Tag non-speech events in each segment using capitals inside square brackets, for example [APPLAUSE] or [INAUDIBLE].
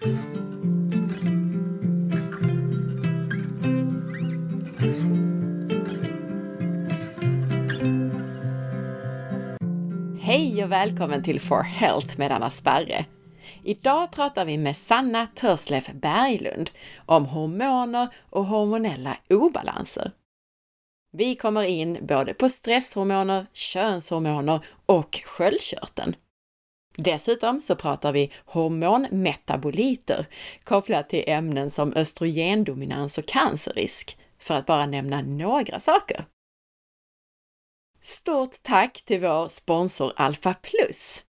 Hej och välkommen till For Health med Anna Sparre. Idag pratar vi med Sanna Törslef Berglund om hormoner och hormonella obalanser. Vi kommer in både på stresshormoner, könshormoner och sköldkörteln. Dessutom så pratar vi hormonmetaboliter kopplat till ämnen som östrogendominans och cancerrisk, för att bara nämna några saker. Stort tack till vår sponsor Alpha Plus!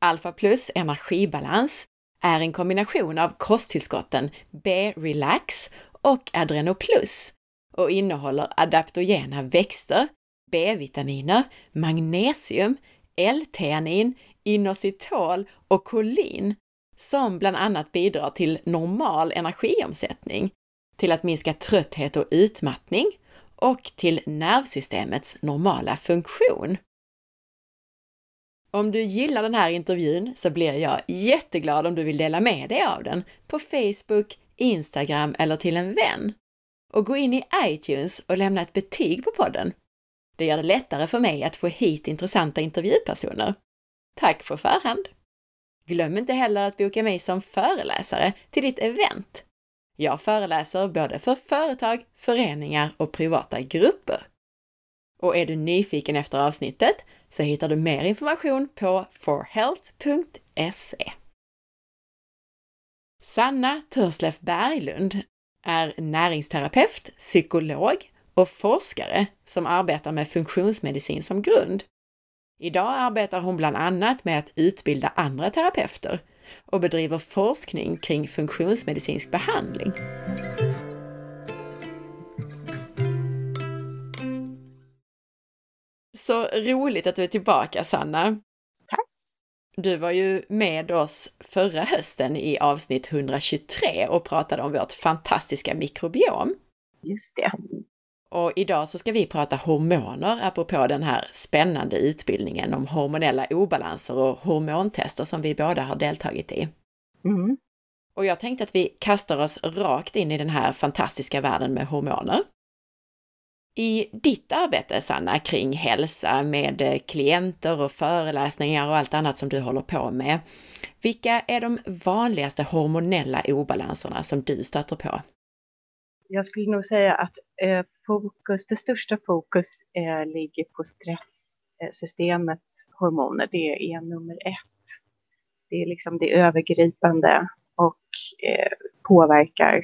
Alpha Plus Energibalans är en kombination av kosttillskotten B-relax och Adrenoplus och innehåller adaptogena växter, B-vitaminer, magnesium, L-teanin, inositol och kolin som bland annat bidrar till normal energiomsättning, till att minska trötthet och utmattning och till nervsystemets normala funktion. Om du gillar den här intervjun så blir jag jätteglad om du vill dela med dig av den på Facebook, Instagram eller till en vän. Och gå in i iTunes och lämna ett betyg på podden. Det gör det lättare för mig att få hit intressanta intervjupersoner. Tack på förhand! Glöm inte heller att boka mig som föreläsare till ditt event. Jag föreläser både för företag, föreningar och privata grupper. Och är du nyfiken efter avsnittet så hittar du mer information på forhealth.se. Sanna Törslef Berglund är näringsterapeut, psykolog och forskare som arbetar med funktionsmedicin som grund. Idag arbetar hon bland annat med att utbilda andra terapeuter och bedriver forskning kring funktionsmedicinsk behandling. Så roligt att du är tillbaka Sanna! Tack! Du var ju med oss förra hösten i avsnitt 123 och pratade om vårt fantastiska mikrobiom. Just det. Och idag så ska vi prata hormoner apropå den här spännande utbildningen om hormonella obalanser och hormontester som vi båda har deltagit i. Mm. Och jag tänkte att vi kastar oss rakt in i den här fantastiska världen med hormoner. I ditt arbete, Sanna, kring hälsa med klienter och föreläsningar och allt annat som du håller på med, vilka är de vanligaste hormonella obalanserna som du stöter på? Jag skulle nog säga att eh, fokus, det största fokus eh, ligger på stresssystemets hormoner. Det är e nummer ett. Det är liksom det övergripande och eh, påverkar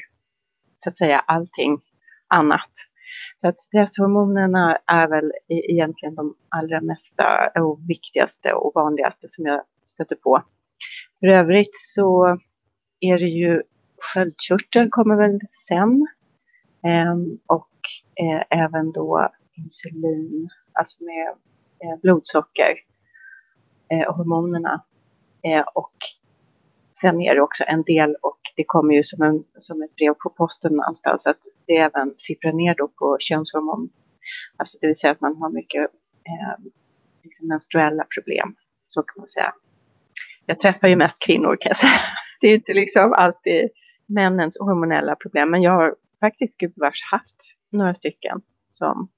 så att säga allting annat. Så att stresshormonerna är väl e-, egentligen de allra mesta och viktigaste och vanligaste som jag stöter på. För övrigt så är det ju sköldkörteln kommer väl sen. Ehm, och eh, även då insulin, alltså med eh, blodsocker eh, och hormonerna. och sen är det också en del och det kommer ju som, en, som ett brev på posten någonstans att det även sipprar ner då på könshormon. Alltså det vill säga att man har mycket eh, liksom menstruella problem, så kan man säga. Jag träffar ju mest kvinnor kan jag säga. [LAUGHS] Det är inte liksom alltid männens hormonella problem, men jag har faktiskt gubevars haft några stycken som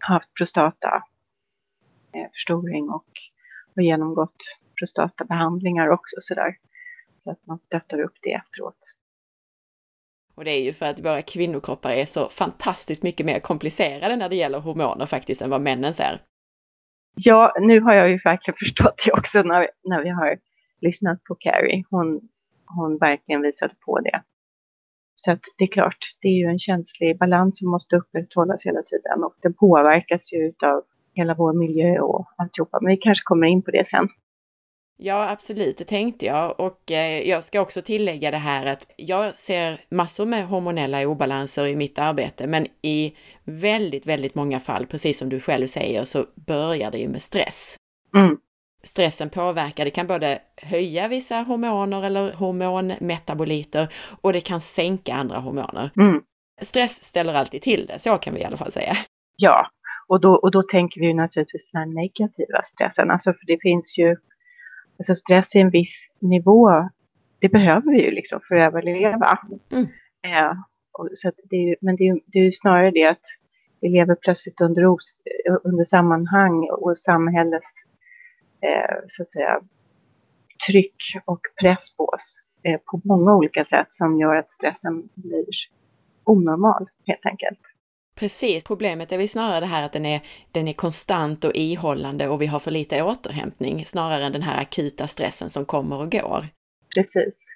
haft prostata eh, och har genomgått prostatabehandlingar också sådär. Så att man stöttar upp det efteråt. Och det är ju för att våra kvinnokroppar är så fantastiskt mycket mer komplicerade när det gäller hormoner faktiskt än vad männens är. Ja, nu har jag ju verkligen [LAUGHS] förstått det också när, när vi har lyssnat på Carrie. Hon, hon verkligen visade på det. Så att det är klart, det är ju en känslig balans som måste upprätthållas hela tiden och den påverkas ju av hela vår miljö och alltihopa. Men vi kanske kommer in på det sen. Ja, absolut, det tänkte jag. Och eh, jag ska också tillägga det här att jag ser massor med hormonella obalanser i mitt arbete, men i väldigt, väldigt många fall, precis som du själv säger, så börjar det ju med stress. Mm. Stressen påverkar, det kan både höja vissa hormoner eller hormonmetaboliter och det kan sänka andra hormoner. Mm. Stress ställer alltid till det, så kan vi i alla fall säga. Ja, och då, och då tänker vi naturligtvis den här negativa stressen, alltså för det finns ju Alltså stress i en viss nivå, det behöver vi ju liksom för att överleva. Mm. Eh, och, så det är, ju- men det är, ju- det är ju snarare det att vi lever plötsligt under, os, under sammanhang och samhällets så att säga, tryck och press på oss eh, på många olika sätt som gör att stressen blir onormal helt enkelt. Precis, problemet är väl snarare det här att den är, den är konstant och ihållande och vi har för lite återhämtning snarare än den här akuta stressen som kommer och går. Precis.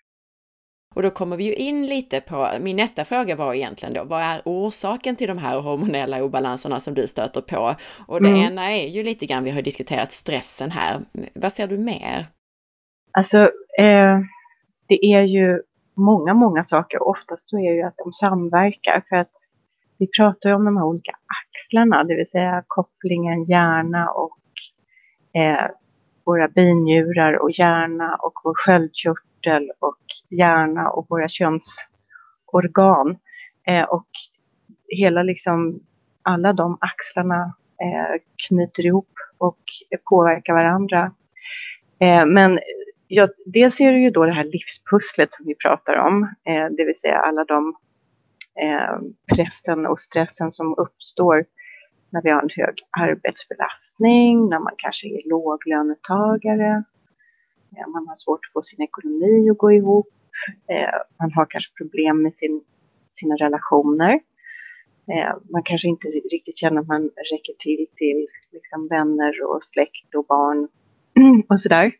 Och då kommer vi ju in lite på, min nästa fråga var egentligen då, vad är orsaken till de här hormonella obalanserna som du stöter på? Och det Mm. ena är ju lite grann, vi har diskuterat stressen här. Vad ser du mer? Alltså, eh, det är ju många, många saker. Oftast så är ju att de samverkar för att vi pratar ju om de här olika axlarna, det vill säga kopplingen hjärna och eh, våra binjurar och hjärna och vår sköldkörtel och hjärna och våra könsorgan. Eh, och hela liksom, alla de axlarna eh, knyter ihop och påverkar varandra. Eh, men ja, dels är det ju då det här livspusslet som vi pratar om, eh, det vill säga alla de eh, pressen och stressen som uppstår när vi har en hög arbetsbelastning, när man kanske är låglönetagare, eh, man har svårt att få sin ekonomi att gå ihop, eh, man har kanske problem med sin, sina relationer. Eh, man kanske inte riktigt känner att man räcker till till liksom, vänner och släkt och barn [CLEARS THROAT] och sådär.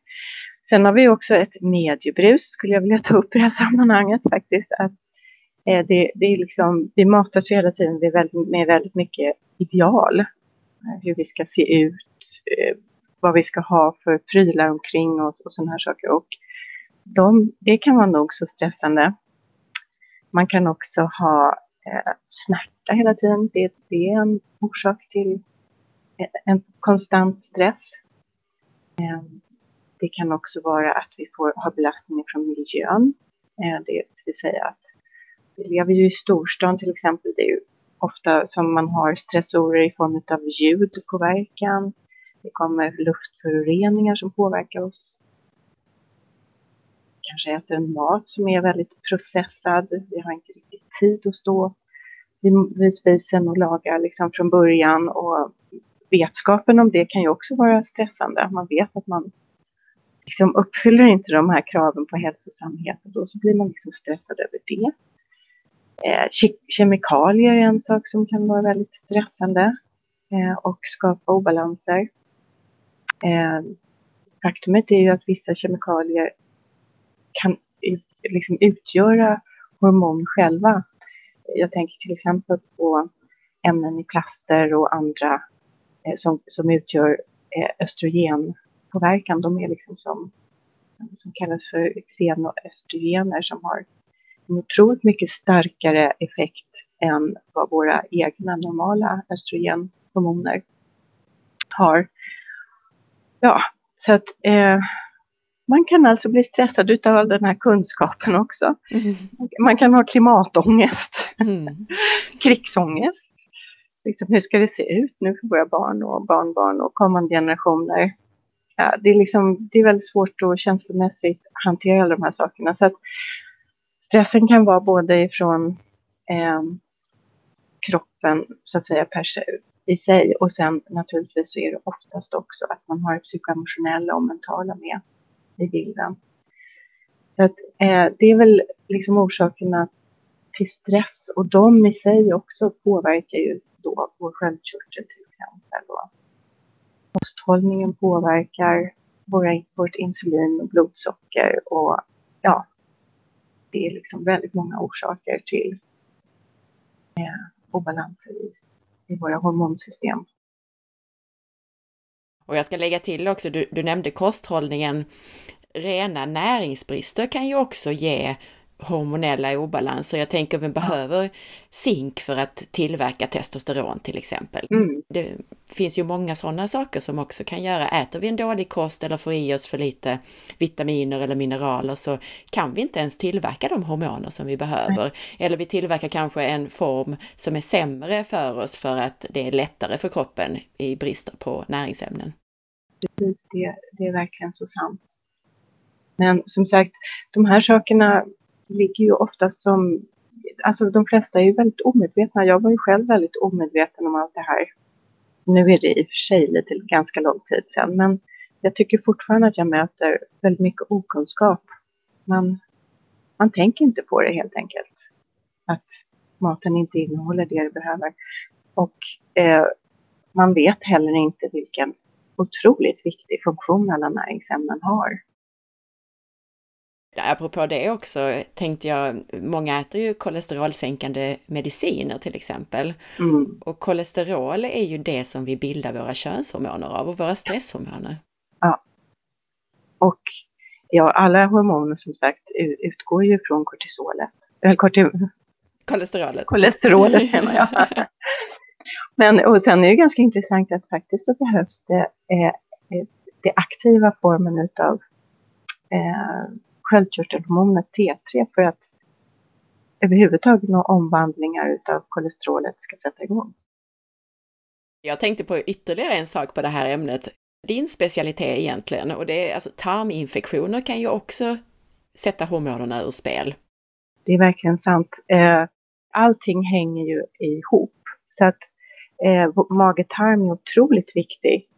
Sen har vi också ett mediebrus, skulle jag vilja ta upp i det här sammanhanget faktiskt. Att Eh, det, det är liksom, vi matas ju hela tiden med väldigt, med väldigt mycket ideal. Eh, hur vi ska se ut, eh, vad vi ska ha för prylar omkring oss och sådana här saker. Och de, det kan vara nog så stressande. Man kan också ha eh, smärta hela tiden. Det, det är en orsak till en, en konstant stress. Eh, det kan också vara att vi får ha belastning från miljön. Eh, det vill säga att vi lever ju i storstan till exempel. Det är ju ofta som man har stressorer i form av ljudpåverkan. Det kommer luftföroreningar som påverkar oss. Kanske äter en mat som är väldigt processad. Vi har inte riktigt tid att stå vid, spisen och laga liksom från början. Och vetskapen om det kan ju också vara stressande. Man vet att man liksom uppfyller inte de här kraven på hälsosamhet och då så blir man liksom stressad över det. Eh, ke- kemikalier är en sak som kan vara väldigt stressande eh, och skapa obalanser. Eh, faktumet är ju att vissa kemikalier kan liksom utgöra hormon själva. Jag tänker till exempel på ämnen i plaster och andra eh, som, som utgör eh, östrogenpåverkan. De är liksom som, som kallas för xenoöstrogener som har en otroligt mycket starkare effekt än vad våra egna normala östrogenhormoner har. Ja, så att eh, man kan alltså bli stressad utav all den här kunskapen också. Man kan ha klimatångest, Mm. [LAUGHS] krigsångest. Liksom, hur ska det se ut nu för våra barn och barnbarn och kommande generationer? Ja, det, är liksom, det är väldigt svårt att känslomässigt hantera alla de här sakerna. Så att stressen kan vara både ifrån eh, kroppen så att säga per se, i sig och sen naturligtvis så är det oftast också att man har psykoemotionella och mentala med i bilden. Så att, eh, det är väl liksom orsakerna till stress och de i sig också påverkar ju då vår sköldkörtel till exempel. Då. kosthållningen påverkar våra, vårt insulin och blodsocker och ja, det är liksom väldigt många orsaker till eh, obalanser i, i våra hormonsystem. Och jag ska lägga till också, du, du nämnde kosthållningen. Rena näringsbrister kan ju också ge hormonella obalanser. Jag tänker vi behöver zink för att tillverka testosteron till exempel. Mm. Det finns ju många sådana saker som också kan göra, äter vi en dålig kost eller får i oss för lite vitaminer eller mineraler så kan vi inte ens tillverka de hormoner som vi behöver. Eller vi tillverkar kanske en form som är sämre för oss för att det är lättare för kroppen i brister på näringsämnen. Precis, det, det är verkligen så sant. Men som sagt, de här sakerna ligger ju oftast som, alltså de flesta är ju väldigt omedvetna. Jag var ju själv väldigt omedveten om allt det här. Nu är det i och för sig lite ganska lång tid sedan, men jag tycker fortfarande att jag möter väldigt mycket okunskap. Man, man tänker inte på det helt enkelt. Att maten inte innehåller det du behöver. Och eh, man vet heller inte vilken otroligt viktig funktion alla näringsämnen har. Apropå det också tänkte jag, många äter ju kolesterolsänkande mediciner till exempel. Mm. Och kolesterol är ju det som vi bildar våra könshormoner av och våra stresshormoner. Ja. Och ja, alla hormoner som sagt utgår ju från kortisolet. Eller korti... Kolesterolet. Kolesterolet [LAUGHS] menar jag. Men och sen är det ganska intressant att faktiskt så behövs det eh, det aktiva formen utav eh, sköldkörtelhormonet T3 för att överhuvudtaget nå omvandlingar utav kolesterolet ska sätta igång. Jag tänkte på ytterligare en sak på det här ämnet. Din specialitet egentligen, och det är alltså tarminfektioner kan ju också sätta hormonerna ur spel. Det är verkligen sant. Eh, allting hänger ju ihop. Så att eh, mage-tarm är otroligt viktig.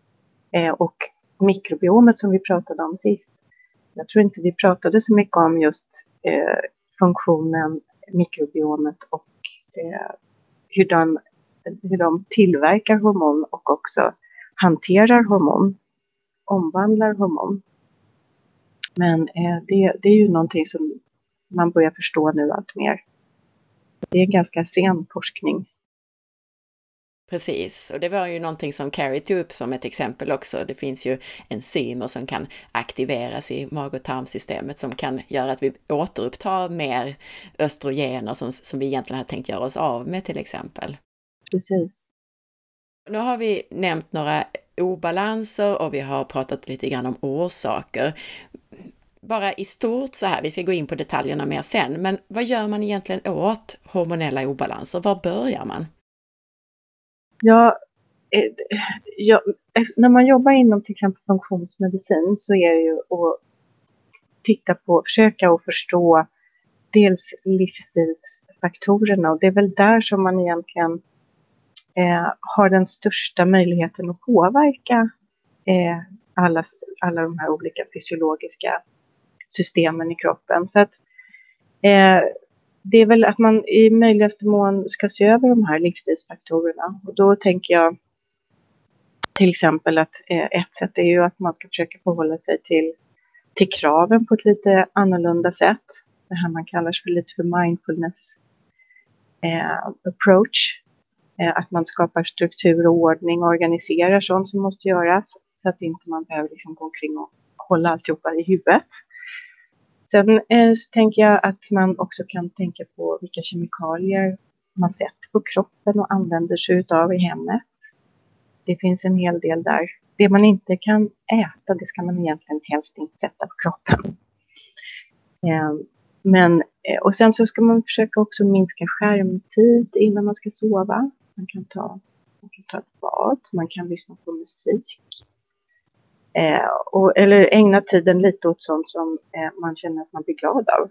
Eh, och mikrobiomet som vi pratade om sist, jag tror inte vi pratade så mycket om just eh, funktionen, mikrobiomet och eh, hur, de, hur de tillverkar hormon och också hanterar hormon, omvandlar hormon. Men eh, det, det är ju någonting som man börjar förstå nu allt mer. Det är en ganska sen forskning Precis, och det var ju någonting som Carrie tog upp som ett exempel också. Det finns ju enzymer som kan aktiveras i mag och tarmsystemet som kan göra att vi återupptar mer östrogener som, som vi egentligen hade tänkt göra oss av med till exempel. Precis. Nu har vi nämnt några obalanser och vi har pratat lite grann om orsaker. Bara i stort så här, vi ska gå in på detaljerna mer sen, men vad gör man egentligen åt hormonella obalanser? Var börjar man? Ja, eh, ja, eh, när man jobbar inom till exempel funktionsmedicin så är det ju att titta på, försöka att förstå dels livsstilsfaktorerna och det är väl där som man egentligen eh, har den största möjligheten att påverka eh, alla, alla de här olika fysiologiska systemen i kroppen. Så att eh, det är väl att man i möjligaste mån ska se över de här livsstilsfaktorerna. Och då tänker jag till exempel att eh, ett sätt är ju att man ska försöka förhålla sig till, till kraven på ett lite annorlunda sätt. Det här man kallar för lite för mindfulness eh, approach. Eh, att man skapar struktur och ordning och organiserar sånt som måste göras så att inte man behöver liksom gå omkring och hålla alltihopa i huvudet. Sen eh, så tänker jag att man också kan tänka på vilka kemikalier man sätter på kroppen och använder sig av i hemmet. Det finns en hel del där. Det man inte kan äta, det ska man egentligen helst inte sätta på kroppen. Eh, men, eh, och sen så ska man försöka också minska skärmtid innan man ska sova. Man kan ta, man kan ta ett bad, man kan lyssna på musik. Eh, och, eller ägna tiden lite åt sånt som eh, man känner att man blir glad av.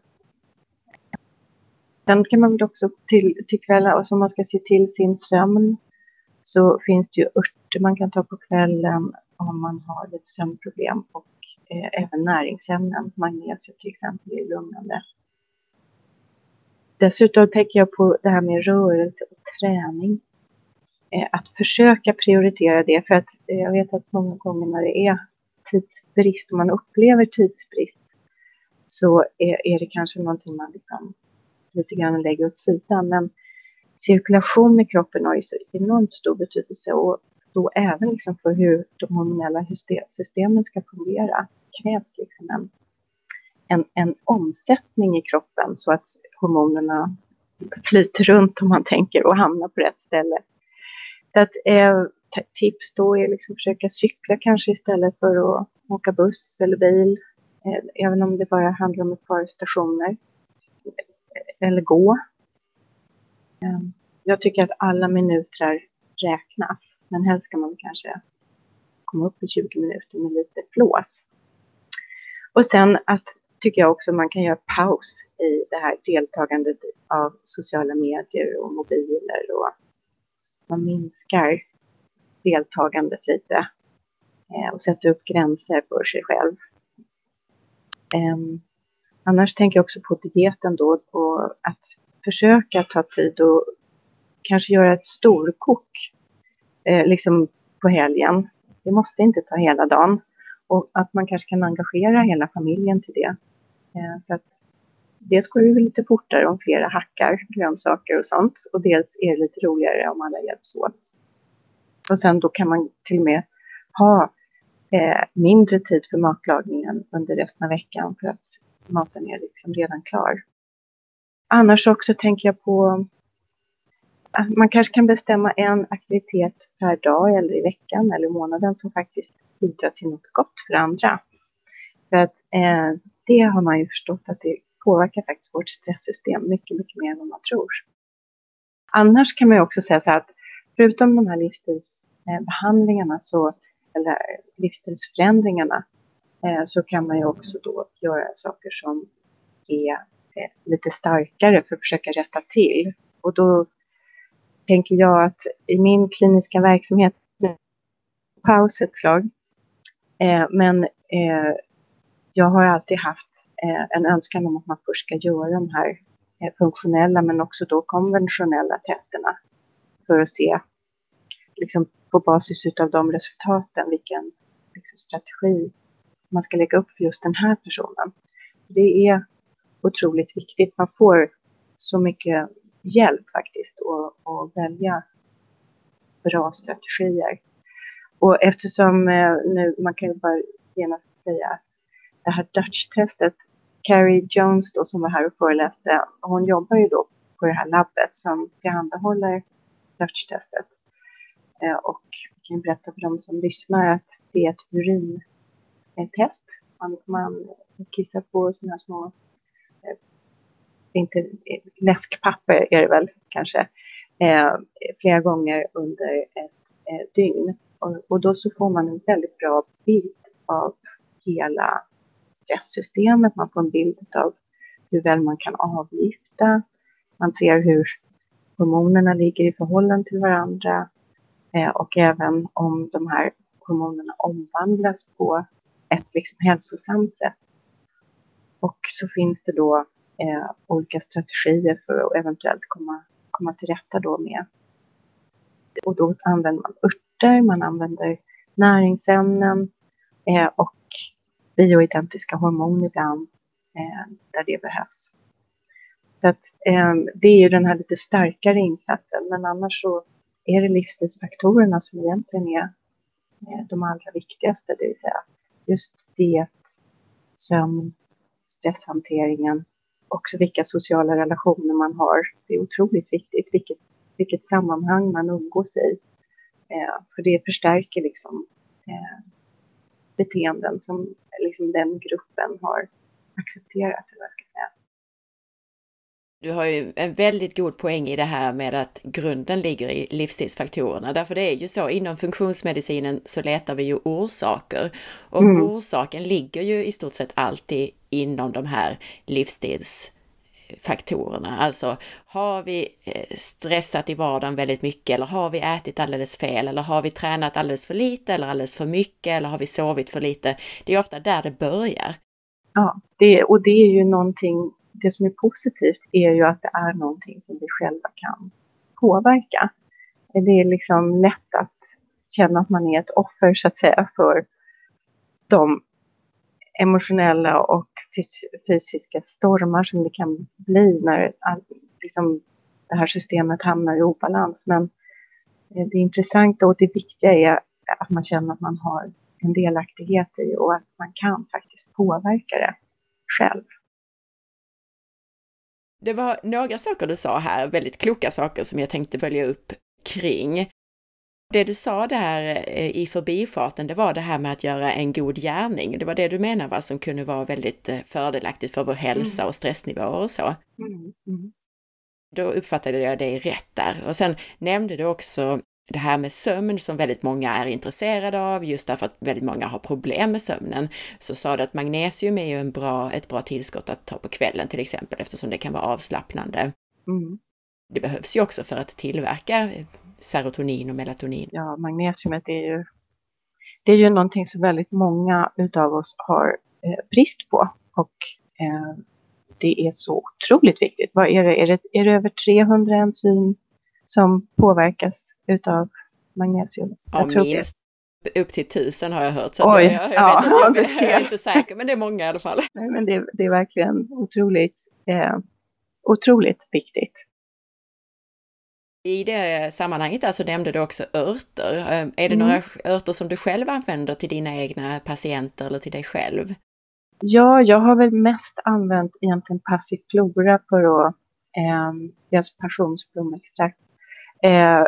Sen kan man väl också till, till kvällen, och om man ska se till sin sömn, så finns det ju örter man kan ta på kvällen om man har lite sömnproblem och eh, även näringsämnen, magnesium till exempel, är lugnande. Dessutom tänker jag på det här med rörelse och träning. Eh, att försöka prioritera det, för att eh, jag vet att många gånger när det är tidsbrist, och man upplever tidsbrist, så är, är det kanske någonting man liksom lite grann lägger åt sidan. Men cirkulation i kroppen har ju så enormt stor betydelse och då även liksom för hur de hormonella systemen ska fungera krävs liksom en, en, en omsättning i kroppen så att hormonerna flyter runt om man tänker och hamnar på rätt ställe. Så att eh, tips då är liksom försöka cykla kanske istället för att åka buss eller bil. Eh, även om det bara handlar om ett par stationer. Eh, eller gå. Eh, jag tycker att alla minuter räknas. Men helst ska man kanske komma upp i 20 minuter med lite flås. Och sen att tycker jag också man kan göra paus i det här deltagandet av sociala medier och mobiler och man minskar deltagandet lite eh, och sätter upp gränser för sig själv. Um, annars tänker jag också på dieten då och att försöka ta tid och kanske göra ett storkok eh, liksom på helgen. Det måste inte ta hela dagen och att man kanske kan engagera hela familjen till det. Eh, så att dels går det lite fortare om flera hackar grönsaker och sånt och dels är det lite roligare om alla hjälps åt. Och sen då kan man till och med ha eh, mindre tid för matlagningen under resten av veckan för att maten är liksom redan klar. Annars också tänker jag på att man kanske kan bestämma en aktivitet per dag eller i veckan eller i månaden som faktiskt bidrar till något gott för andra. För att eh, det har man ju förstått att det påverkar faktiskt vårt stresssystem mycket, mycket mer än vad man tror. Annars kan man ju också säga så här att förutom de här livsstilsbehandlingarna så, eller livsstilsförändringarna eh, så kan man ju också då göra saker som är eh, lite starkare för att försöka rätta till. Och då tänker jag att i min kliniska verksamhet, paus ett slag, eh, men jag har alltid haft Eh, en önskan om att man först ska göra de här eh, funktionella men också då konventionella testerna för att se liksom, på basis av de resultaten vilken liksom, strategi man ska lägga upp för just den här personen. Det är otroligt viktigt. Man får så mycket hjälp faktiskt att välja bra strategier. Och eftersom eh, nu, man kan ju bara genast säga att det här Dutch-testet, Carrie Jones då som var här och föreläste, hon jobbar ju då på det här labbet som tillhandahåller Dutch-testet. Eh, och jag kan berätta för de som lyssnar att det är ett urintest. Man, man kissar på sådana små eh, inte eh, läskpapper är det väl kanske, eh, flera gånger under ett eh, dygn. Och, och, då så får man en väldigt bra bild av hela stresssystemet. Man får en bild av hur väl man kan avgifta. Man ser hur hormonerna ligger i förhållande till varandra eh, och även om de här hormonerna omvandlas på ett liksom hälsosamt sätt. Och så finns det då eh, olika strategier för att eventuellt komma, komma till rätta då med. Och då använder man örter, man använder näringsämnen eh, och bioidentiska hormoner ibland eh, där det behövs. Så att, eh, det är ju den här lite starkare insatsen, men annars så är det livsstilsfaktorerna som egentligen är eh, de allra viktigaste, det vill säga just diet, sömn, stresshanteringen också vilka sociala relationer man har. Det är otroligt viktigt vilket, vilket sammanhang man umgås i. Eh, för det förstärker liksom eh, beteenden som liksom den gruppen har accepterat. Du har ju en väldigt god poäng i det här med att grunden ligger i livsstilsfaktorerna. Därför det är ju så, inom funktionsmedicinen så letar vi ju orsaker. Och mm. orsaken ligger ju i stort sett alltid inom de här faktorerna. Alltså, har vi eh, stressat i vardagen väldigt mycket eller har vi ätit alldeles fel eller har vi tränat alldeles för lite eller alldeles för mycket eller har vi sovit för lite? Det är ofta där det börjar. Ja, det, och det är ju någonting, det som är positivt är ju att det är någonting som vi själva kan påverka. Det är liksom lätt att känna att man är ett offer så att säga för de emotionella och fysiska stormar som det kan bli när liksom, det här systemet hamnar i obalans. Men eh, det intressanta och det viktiga är att man känner att man har en delaktighet i och att man kan faktiskt påverka det själv. Det var några saker du sa här, väldigt kloka saker som jag tänkte följa upp kring. Det du sa där eh, i förbifarten, det var det här med att göra en god gärning. Det var det du menar va, som kunde vara väldigt eh, fördelaktigt för vår hälsa mm. och stressnivåer och så. Mm. Mm. Då uppfattade jag dig rätt där. Och sen nämnde du också det här med sömn som väldigt många är intresserade av, just därför att väldigt många har problem med sömnen, så sa du att magnesium är ju en bra, ett bra tillskott att ta på kvällen till exempel, eftersom det kan vara avslappnande. Mm. Det behövs ju också för att tillverka serotonin och melatonin. Ja, magnesiumet är ju, det är ju någonting som väldigt många utav oss har eh, brist på och eh, det är så otroligt viktigt. Vad är det? Är det, är det över 300 enzym som påverkas utav magnesium? Ja, minst. Det. Upp till tusen har jag hört. Så Oj, jag, jag, [LAUGHS] ja, jag, vet, jag, jag, är inte säker, men det är många i alla fall. Nej, men det, det är verkligen otroligt, eh, otroligt viktigt. I det sammanhanget alltså nämnde du också örter. Eh, är det mm. några örter som du själv använder till dina egna patienter eller till dig själv? Ja, jag har väl mest använt egentligen passiflora för att, eh, deras passionsblomextrakt, eh,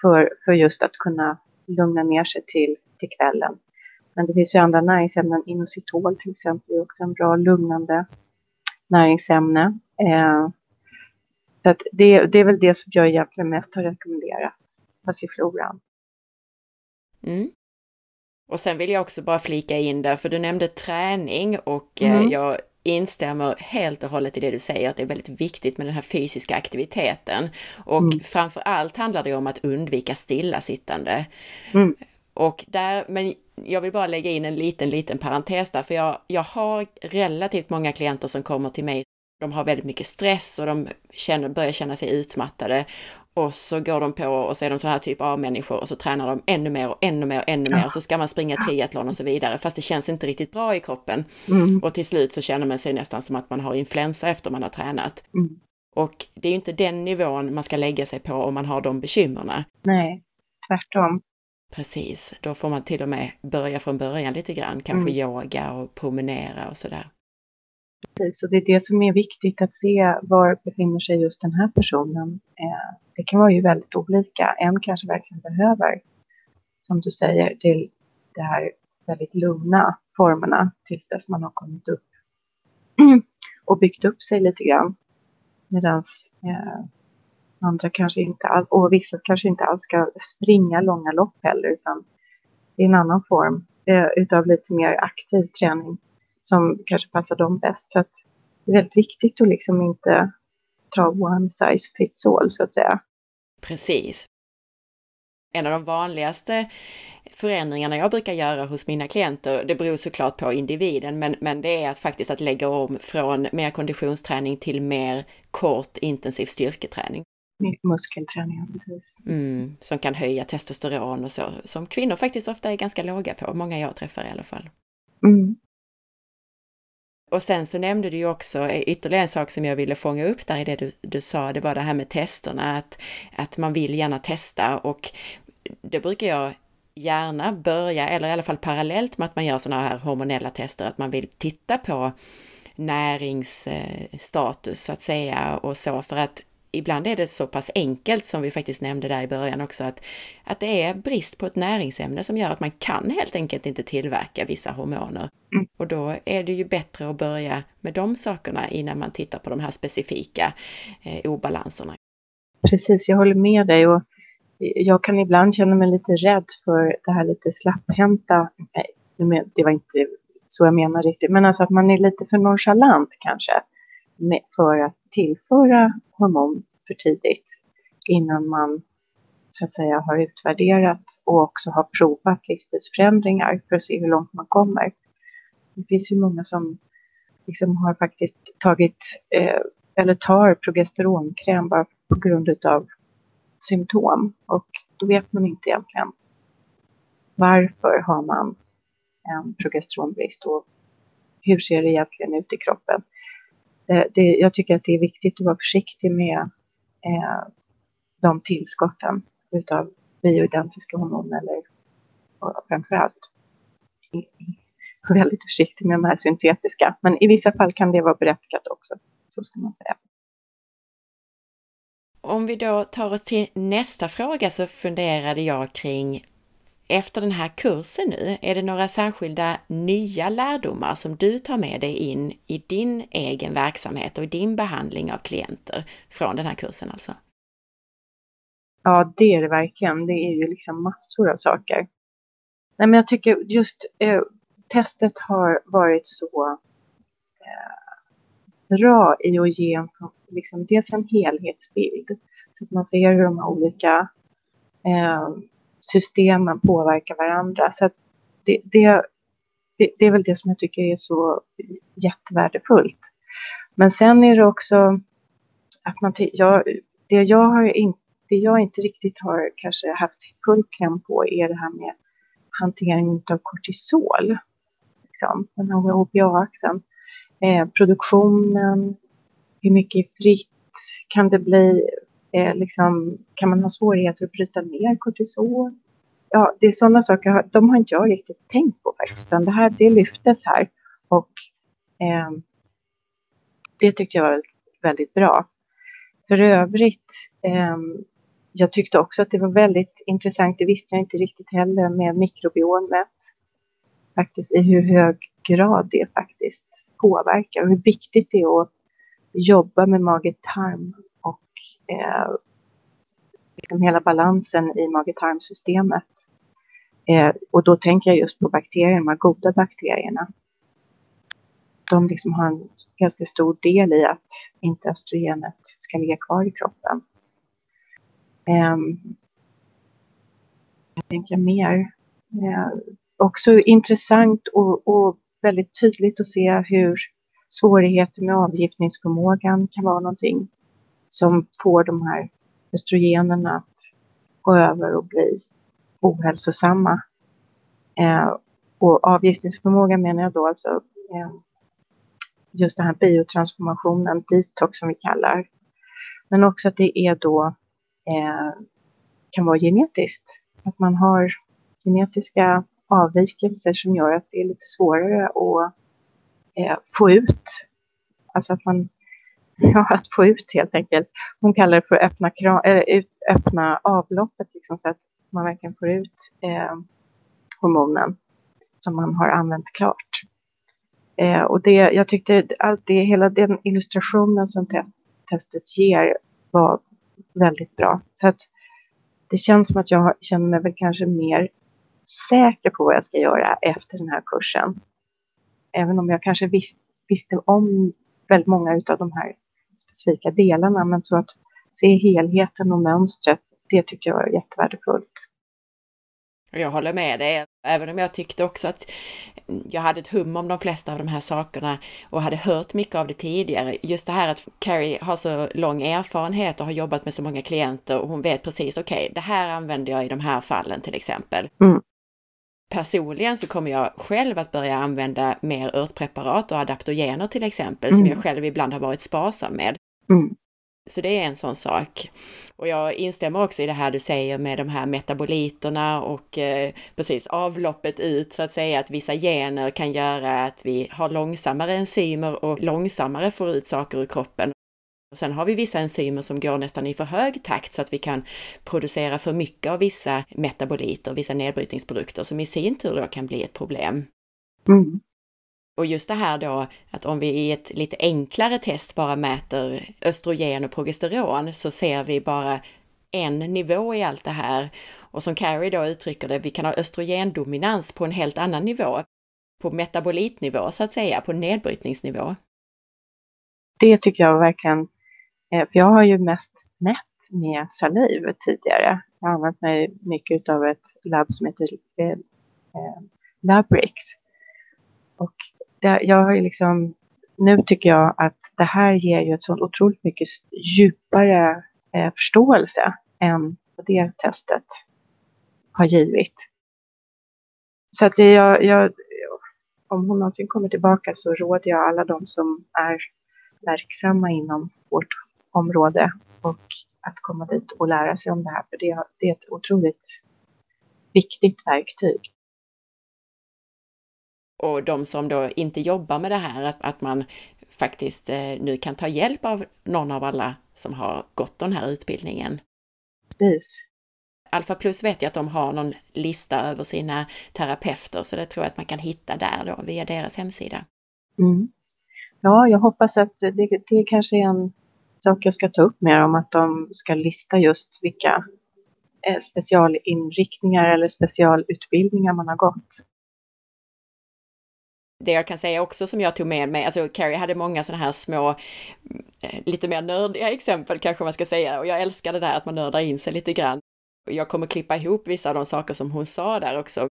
för, för just att kunna lugna ner sig till, till kvällen. Men det finns ju andra näringsämnen, inositol till exempel är också en bra lugnande näringsämne. Eh, så det, det är väl det som jag egentligen mest har rekommenderat, passifloran. Mm. Och sen vill jag också bara flika in där, för du nämnde träning och eh, mm. jag instämmer helt och hållet i det du säger, att det är väldigt viktigt med den här fysiska aktiviteten. Och mm. framför allt handlar det om att undvika stillasittande. Mm. Och där, men jag vill bara lägga in en liten, liten parentes där, för jag, jag har relativt många klienter som kommer till mig de har väldigt mycket stress och de känner, börjar känna sig utmattade. Och så går de på och så är de sådana här typ av människor och så tränar de ännu mer och ännu mer och ännu mer. Och så ska man springa triathlon och så vidare, fast det känns inte riktigt bra i kroppen. Mm. Och till slut så känner man sig nästan som att man har influensa efter man har tränat. Mm. Och det är ju inte den nivån man ska lägga sig på om man har de bekymmerna. Nej, tvärtom. Precis, då får man till och med börja från början lite grann, kanske mm. yoga och promenera och sådär. Precis, och det är det som är viktigt att se var befinner sig just den här personen. Eh, det kan vara ju väldigt olika. En kanske verkligen behöver, som du säger, till de här väldigt lugna formerna tills dess man har kommit upp [CLEARS THROAT] och byggt upp sig lite grann. Medan eh, andra kanske inte alls, och vissa kanske inte alls ska springa långa lopp heller, utan i en annan form eh, utav lite mer aktiv träning som kanske passar dem bäst. Så att det är väldigt viktigt att liksom inte ta one size fits all så att säga. Precis. En av de vanligaste förändringarna jag brukar göra hos mina klienter, det beror såklart på individen, men, men det är att faktiskt att lägga om från mer konditionsträning till mer kort intensiv styrketräning. Muskelträning, precis. Mm, som kan höja testosteron och så, som kvinnor faktiskt ofta är ganska låga på, många jag träffar i alla fall. Mm. Och sen så nämnde du ju också ytterligare en sak som jag ville fånga upp där i det du, du sa, det var det här med testerna, att, att man vill gärna testa. Och det brukar jag gärna börja, eller i alla fall parallellt med att man gör sådana här hormonella tester, att man vill titta på näringsstatus eh, så att säga och så. För att ibland är det så pass enkelt som vi faktiskt nämnde där i början också, att, att det är brist på ett näringsämne som gör att man kan helt enkelt inte tillverka vissa hormoner. Mm. Och då är det ju bättre att börja med de sakerna innan man tittar på de här specifika eh, obalanserna. Precis, jag håller med dig och jag kan ibland känna mig lite rädd för det här lite slapphänta. Nej, det var inte så jag menar riktigt, men alltså att man är lite för nonchalant kanske för att tillföra hormon för tidigt innan man så att säga har utvärderat och också har provat livsstilsförändringar för att se hur långt man kommer. Det finns ju många som liksom har faktiskt tagit eh, eller tar progesteronkräm bara på grund av symptom och då vet man inte egentligen varför har man en progesteronbrist och hur ser det egentligen ut i kroppen. Eh, det, jag tycker att det är viktigt att vara försiktig med eh, de tillskotten utav bioidentiska hormoner eller framförallt väldigt försiktig med de här syntetiska. Men i vissa fall kan det vara berättigat också. Så ska man säga. Om vi då tar oss till nästa fråga så funderade jag kring efter den här kursen nu, är det några särskilda nya lärdomar som du tar med dig in i din egen verksamhet och i din behandling av klienter från den här kursen alltså? Ja, det är det verkligen. Det är ju liksom massor av saker. Nej, men jag tycker just eh, testet har varit så eh, bra i att ge en, liksom, dels en helhetsbild. Så att man ser hur de olika eh, systemen påverkar varandra. Så att det, det, det, är väl det som jag tycker är så jättevärdefullt. Men sen är det också att man, jag, det jag har inte det jag inte riktigt har kanske haft full kläm på är det här med hanteringen av kortisol. Liksom, den här HPA-axeln. Eh, produktionen, hur mycket fritt kan det bli? Eh, liksom, kan man ha svårigheter att bryta ner kortisol? Ja, det är sådana saker, de har inte jag riktigt tänkt på faktiskt, utan det här det lyftes här och eh, det tyckte jag var väldigt bra. För övrigt eh, jag tyckte också att det var väldigt intressant, det visste jag inte riktigt heller, med mikrobiomet. Faktiskt i hur hög grad det faktiskt påverkar och hur viktigt det är att jobba med mage-tarm eh, liksom hela balansen i mage-tarmsystemet. Eh, och då tänker jag just på bakterierna, de här goda bakterierna. De liksom har en ganska stor del i att inte östrogenet ska ligga kvar i kroppen. Eh, jag tänker mer. Eh, också intressant och, och, väldigt tydligt att se hur svårigheter med avgiftningsförmågan kan vara någonting som får de här östrogenerna att gå över och bli ohälsosamma. Eh, och avgiftningsförmåga menar jag då alltså eh, just den här biotransformationen, detox som vi kallar. Men också att det är då eh, kan vara genetiskt. Att man har genetiska avvikelser som gör att det är lite svårare att eh, få ut. Alltså att man, [LAUGHS] ja, att få ut helt enkelt. Hon kallar det för att öppna, äh, öppna avloppet liksom, så att man verkligen får ut eh, hormonen som man har använt klart. Eh, och det, jag tyckte allt det, hela den illustrationen som test, testet ger var väldigt bra. Så att det känns som att jag känner mig väl kanske mer säker på vad jag ska göra efter den här kursen. Även om jag kanske visst, visste om väldigt många av de här specifika delarna. Men så att se helheten och mönstret, det tycker jag är jättevärdefullt. Jag håller med dig, även om jag tyckte också att jag hade ett hum om de flesta av de här sakerna och hade hört mycket av det tidigare. Just det här att Carrie har så lång erfarenhet och har jobbat med så många klienter och hon vet precis, okej, okay, det här använder jag i de här fallen till exempel. Mm. Personligen så kommer jag själv att börja använda mer örtpreparat och adaptogener till exempel, mm. som jag själv ibland har varit sparsam med. Mm. Så det är en sån sak. Och jag instämmer också i det här du säger med de här metaboliterna och eh, precis avloppet ut så att säga, att vissa gener kan göra att vi har långsammare enzymer och långsammare får ut saker ur kroppen. Och sen har vi vissa enzymer som går nästan i för hög takt så att vi kan producera för mycket av vissa metaboliter, vissa nedbrytningsprodukter som i sin tur då kan bli ett problem. Mm. Och just det här då att om vi i ett lite enklare test bara mäter östrogen och progesteron så ser vi bara en nivå i allt det här. Och som Carrie då uttrycker det, vi kan ha östrogendominans på en helt annan nivå. På metabolitnivå så att säga, på nedbrytningsnivå. Det tycker jag verkligen, för jag har ju mest mätt med saliv tidigare. Jag har använt mig mycket av ett labb som heter eh, eh Labrix. Och det, jag har liksom, nu tycker jag att det här ger ju ett så otroligt mycket djupare eh, förståelse än vad det testet har givit. Så att jag, jag, om hon någonsin kommer tillbaka så råder jag alla de som är verksamma inom vårt område och att komma dit och lära sig om det här. För det, det är ett otroligt viktigt verktyg och de som då inte jobbar med det här, att, att man faktiskt eh, nu kan ta hjälp av någon av alla som har gått den här utbildningen. Precis. Alfa Plus vet jag att de har någon lista över sina terapeuter, så det tror jag att man kan hitta där då via deras hemsida. Mm. Ja, jag hoppas att det, det kanske är en sak jag ska ta upp med dem, att de ska lista just vilka eh, specialinriktningar eller specialutbildningar man har gått. Det jag kan säga också som jag tog med mig, alltså Carrie hade många sådana här små, eh, lite mer nördiga exempel kanske man ska säga, och jag älskar det där att man nördar in sig lite grann. Jag kommer klippa ihop vissa av de saker som hon sa där också.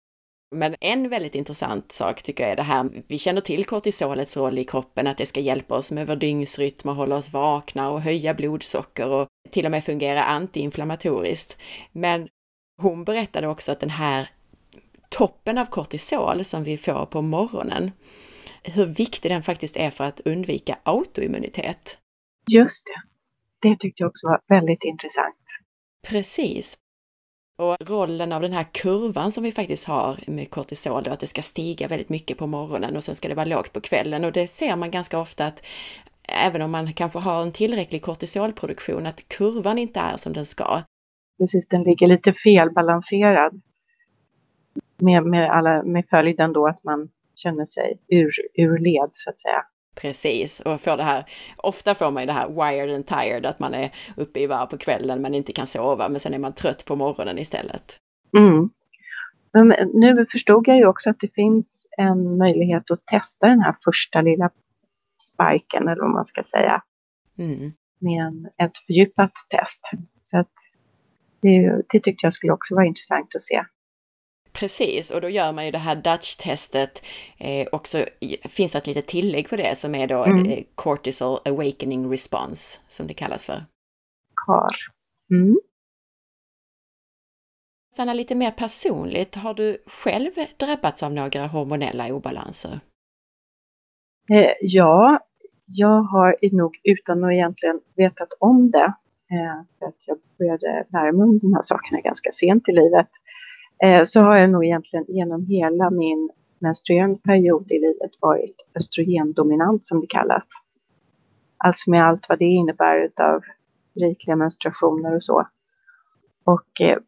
Men en väldigt intressant sak tycker jag är det här, vi känner till kortisolets roll i kroppen, att det ska hjälpa oss med vår dygnsrytm och hålla oss vakna och höja blodsocker och till och med fungera antiinflammatoriskt. Men hon berättade också att den här toppen av kortisol som vi får på morgonen, hur viktig den faktiskt är för att undvika autoimmunitet. Just det. Det tyckte jag också var väldigt intressant. Precis. Och rollen av den här kurvan som vi faktiskt har med kortisol, då, att det ska stiga väldigt mycket på morgonen och sen ska det vara lågt på kvällen. Och det ser man ganska ofta att även om man kanske har en tillräcklig kortisolproduktion, att kurvan inte är som den ska. Precis, den ligger lite felbalanserad. Med, med, alla, med följden då att man känner sig ur, ur led så att säga. Precis, och får det här, ofta får man ju det här wired and tired, att man är uppe i varv på kvällen men inte kan sova, men sen är man trött på morgonen istället. Mm. Men nu förstod jag ju också att det finns en möjlighet att testa den här första lilla spiken, eller vad man ska säga, mm. med en, ett fördjupat test. Så att det, det tyckte jag skulle också vara intressant att se. Precis, och då gör man ju det här Dutch-testet eh, och så finns det ett litet tillägg på det som är då mm. eh, Cortisol Awakening Response, som det kallas för. CAR. Mm. Sanna, lite mer personligt, har du själv drabbats av några hormonella obalanser? Eh, ja, jag har nog utan att egentligen vetat om det, eh, för att jag började lära mig om de här sakerna ganska sent i livet, Eh, så har jag nog egentligen genom hela min menstruerande period i livet varit östrogendominant som det kallas. Alltså med allt vad det innebär av rikliga menstruationer och så. Och eh,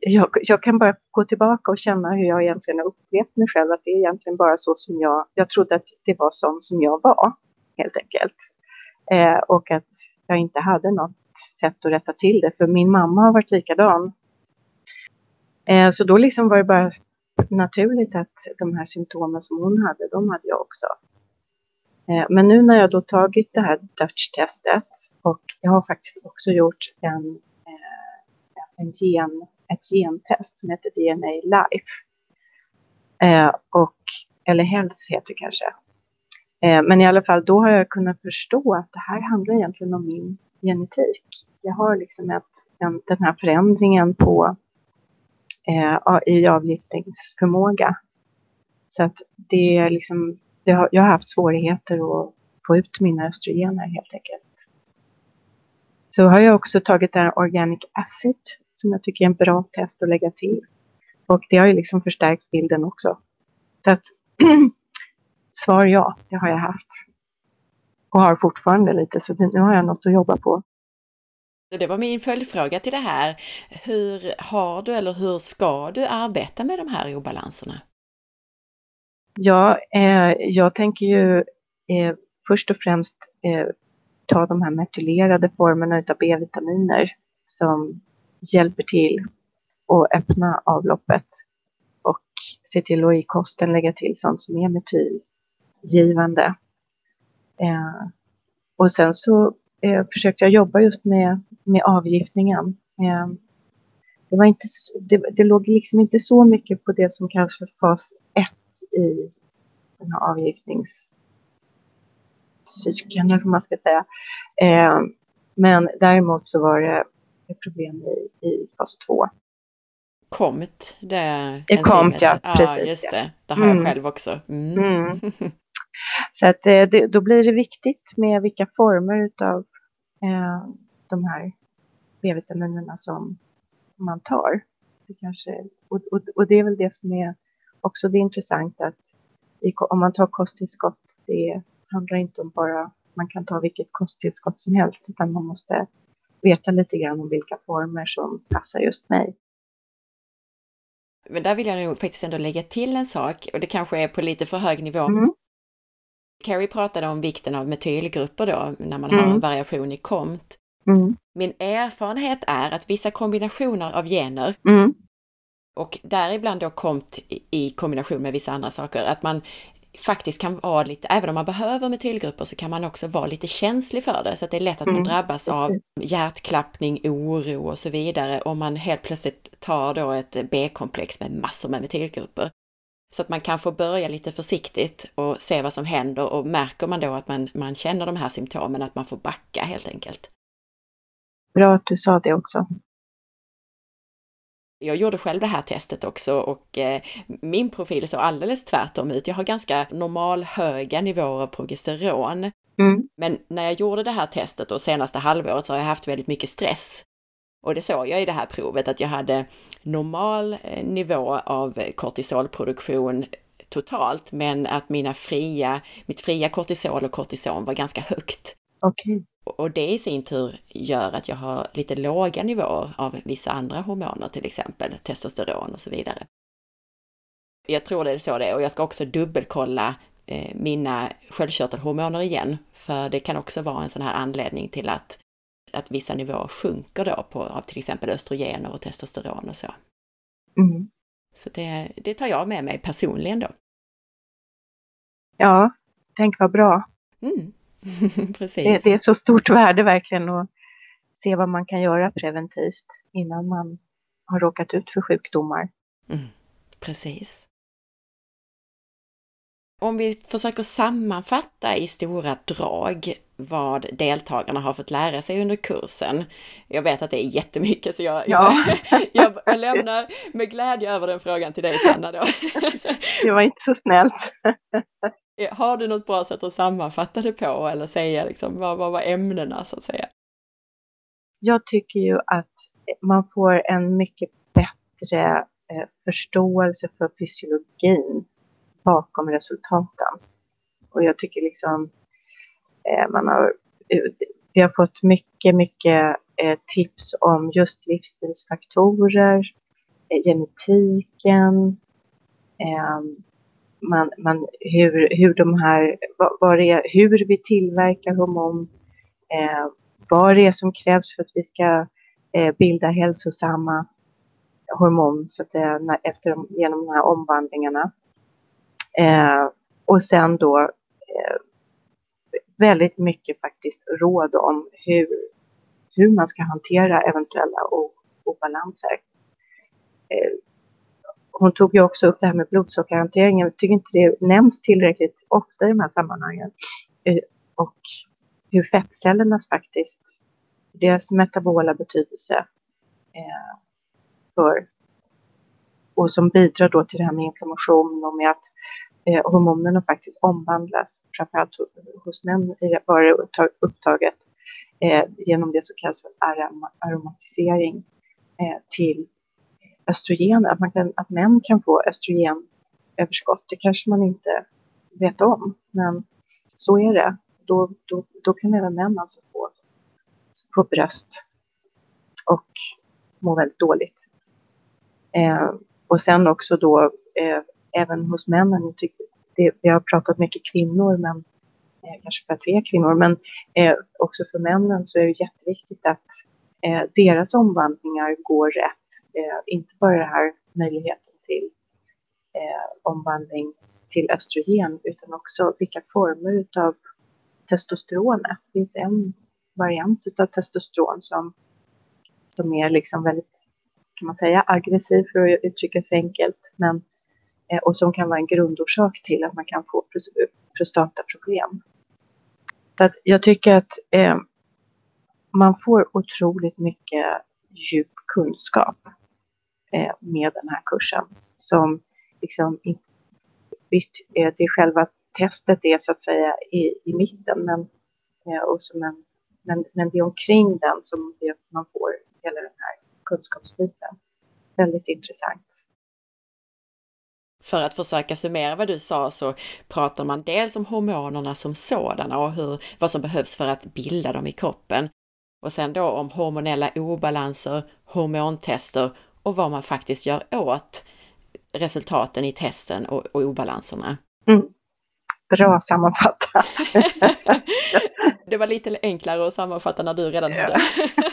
jag, jag, kan bara gå tillbaka och känna hur jag egentligen har upplevt mig själv. Att det är egentligen bara så som jag, jag trodde att det var sån som jag var, helt enkelt. Eh, och att jag inte hade något sätt att rätta till det. För min mamma har varit likadan. Eh, så då liksom var det bara naturligt att de här symptomen som hon hade, de hade jag också. Eh, men nu när jag då tagit det här Dutch-testet och jag har faktiskt också gjort en, eh, en gen, ett gentest som heter DNA Life. Eh, och, eller Health heter det kanske. Eh, men i alla fall, då har jag kunnat förstå att det här handlar egentligen om min genetik. Jag har liksom ett, en, den här förändringen på eh, i avgiftningsförmåga. Så att det är liksom, det har, jag har haft svårigheter att få ut mina östrogener helt enkelt. Så har jag också tagit det här Organic Acid som jag tycker är en bra test att lägga till. Och det har ju liksom förstärkt bilden också. Så att [CLEARS THROAT] svar ja, det har jag haft. Och har fortfarande lite, så nu har jag något att jobba på. Det var min följdfråga till det här. Hur har du eller hur ska du arbeta med de här obalanserna? Ja, eh, jag tänker ju eh, först och främst eh, ta de här metylerade formerna av B-vitaminer som hjälper till att öppna avloppet och se till att i kosten lägga till sånt som är metylgivande. Eh, och sen så eh, försökte jag jobba just med, med avgiftningen. Eh, det, var inte, det, det låg liksom inte så mycket på det som kallas för fas 1 i den här avgiftningscykeln, eller vad man ska säga. Eh, men däremot så var det problem i, i fas 2. KOMT, det är KOMT, ja. Precis, ja, just det. Det har mm. jag själv också. Mm. Mm. [LAUGHS] Så att eh, det, då blir det viktigt med vilka former av eh, de här B-vitaminerna som man tar. Det kanske, och, och, och, det är väl det som är också det intressanta att i, om man tar kosttillskott, det handlar inte om bara man kan ta vilket kosttillskott som helst utan man måste veta lite grann om vilka former som passar just mig. Men där vill jag nog faktiskt ändå lägga till en sak och det kanske är på lite för hög nivå. Mm. Carrie pratade om vikten av metylgrupper då, när man mm. har en variation i KOMT. Mm. Min erfarenhet är att vissa kombinationer av gener Mm. och däribland då komt i kombination med vissa andra saker, att man faktiskt kan vara lite, även om man behöver metylgrupper så kan man också vara lite känslig för det. Så att det är lätt att man Mm, drabbas av hjärtklappning, oro och så vidare om man helt plötsligt tar då ett B-komplex med massor med metylgrupper. Så att man kan få börja lite försiktigt och se vad som händer och märker man då att man, man känner de här symptomen, att man får backa helt enkelt. Bra att du sa det också. Jag gjorde själv det här testet också och eh, min profil såg alldeles tvärtom ut. Jag har ganska normal höga nivåer av progesteron. Mm. Men när jag gjorde det här testet och senaste halvåret så har jag haft väldigt mycket stress. Och det såg jag i det här provet att jag hade normal eh, nivå av kortisolproduktion totalt, men att mina fria, mitt fria kortisol och kortison var ganska högt. Okej. Och det i sin tur gör att jag har lite låga nivåer av vissa andra hormoner, till exempel testosteron och så vidare. Jag tror det är så det är och jag ska också dubbelkolla eh, mina sköldkörtelhormoner igen, för det kan också vara en sån här anledning till att, att vissa nivåer sjunker då på, av till exempel östrogener och testosteron och så. Mm. Så det, det tar jag med mig personligen då. Ja, tänk vad bra. Mm. [LAUGHS] Precis. Det, det är så stort värde verkligen att se vad man kan göra preventivt innan man har råkat ut för sjukdomar. Mm, precis. Om vi försöker sammanfatta i stora drag vad deltagarna har fått lära sig under kursen. Jag vet att det är jättemycket så jag, Ja. [LAUGHS] jag, jag, lämnar med glädje över den frågan till dig Sanna då. [LAUGHS] Det var inte så snällt. [LAUGHS] Har du något bra sätt att sammanfatta det på eller säga liksom, vad, vad var ämnena så att säga? Jag tycker ju att man får en mycket bättre eh, förståelse för fysiologin bakom resultaten. Och jag tycker liksom eh, man har, vi har fått mycket, mycket eh, tips om just livsstilsfaktorer, eh, genetiken, man, man, hur, hur de här, vad, vad är, hur vi tillverkar hormon, eh, vad det är som krävs för att vi ska eh, bilda hälsosamma hormon så att säga när, efter, de- genom de här omvandlingarna. Mm. Eh, och sen då eh, väldigt mycket faktiskt råd om hur, hur man ska hantera eventuella obalanser. Eh, hon tog ju också upp det här med blodsockerhanteringen. Jag tycker inte det nämns tillräckligt ofta i de här sammanhangen. Eh, och hur fettcellernas faktiskt, deras metabola betydelse eh, för och som bidrar då till det här med inflammation och med att eh, hormonerna faktiskt omvandlas, framförallt hos män var det upptaget eh, genom det som kallas för arom- aromatisering eh, till östrogen, att, man kan, att män kan få östrogenöverskott. Det kanske man inte vet om, men så är det. Då, då, då kan även män alltså få, få bröst och må väldigt dåligt. Eh, och sen också då eh, även hos männen, jag tycker det, vi har pratat mycket kvinnor, men eh, kanske för att vi är kvinnor, men eh, också för männen så är det jätteviktigt att eh, deras omvandlingar går rätt. Eh, inte bara den här möjligheten till eh, omvandling till östrogen utan också vilka former utav testosteronet. Det finns en variant utav testosteron som, som är liksom väldigt, kan man säga, aggressiv för att uttrycka sig enkelt. Men, Eh, och som kan vara en grundorsak till att man kan få prostataproblem. Så att jag tycker att eh, man får otroligt mycket djup kunskap eh, med den här kursen. Som liksom, visst, eh, det är själva testet är så att säga i, i mitten, men, eh, och som en, men, men det är omkring den som det, man får hela den här kunskapsbiten. Väldigt intressant. För att försöka summera vad du sa så pratar man dels om hormonerna som sådana och hur, vad som behövs för att bilda dem i kroppen. Och sen då om hormonella obalanser, hormontester och vad man faktiskt gör åt resultaten i testen och, och obalanserna. Mm. Bra sammanfattat. [LAUGHS] det var lite enklare att sammanfatta när du redan hade,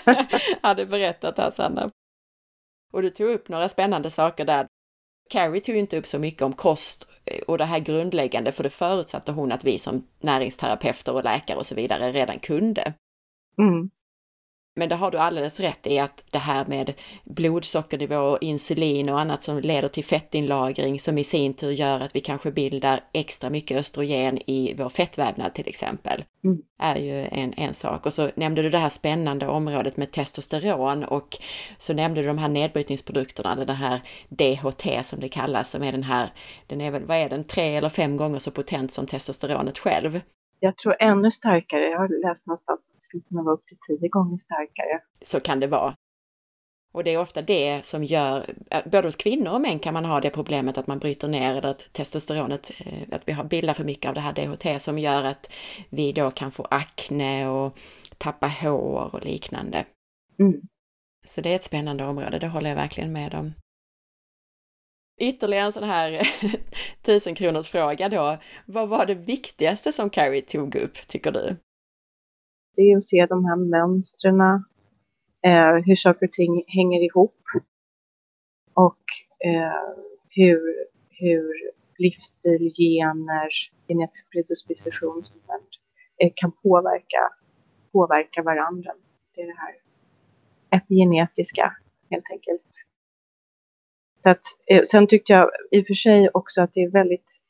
[LAUGHS] hade berättat här Sanna. Och du tog upp några spännande saker där. Carrie tog ju inte upp så mycket om kost eh, och det här grundläggande, för det förutsatte hon att vi som näringsterapeuter och läkare och så vidare redan kunde. Mm. Men det har du alldeles rätt i att det här med blodsockernivå, insulin och annat som leder till fettinlagring som i sin tur gör att vi kanske bildar extra mycket östrogen i vår fettvävnad till exempel, mm. är ju en, en sak. Och så nämnde du det här spännande området med testosteron och så nämnde du de här nedbrytningsprodukterna, det här DHT som det kallas, som är den här, den är väl, vad är den, tre eller fem gånger så potent som testosteronet själv jag tror ännu starkare. Jag har läst någonstans att det skulle kunna vara upp till tio gånger starkare. Så kan det vara. Och det är ofta det som gör, eh, både hos kvinnor och män kan man ha det problemet att man bryter ner eller att testosteronet, eh, att vi har bildar för mycket av det här DHT som gör att vi då kan få akne och tappa hår och liknande. Mm. Så det är ett spännande område, det håller jag verkligen med om. Ytterligare en sån här [LAUGHS] tusenkronorsfråga kronors fråga då. Vad var det viktigaste som Carrie tog upp, tycker du? Det är att se de här mönstren, eh, hur saker och ting hänger ihop och eh, hur, hur livsstil, gener, genetisk predisposition eh, kan påverka, påverka varandra. Det är det här epigenetiska helt enkelt. Så att, eh, sen tyckte jag i och för sig också att det är väldigt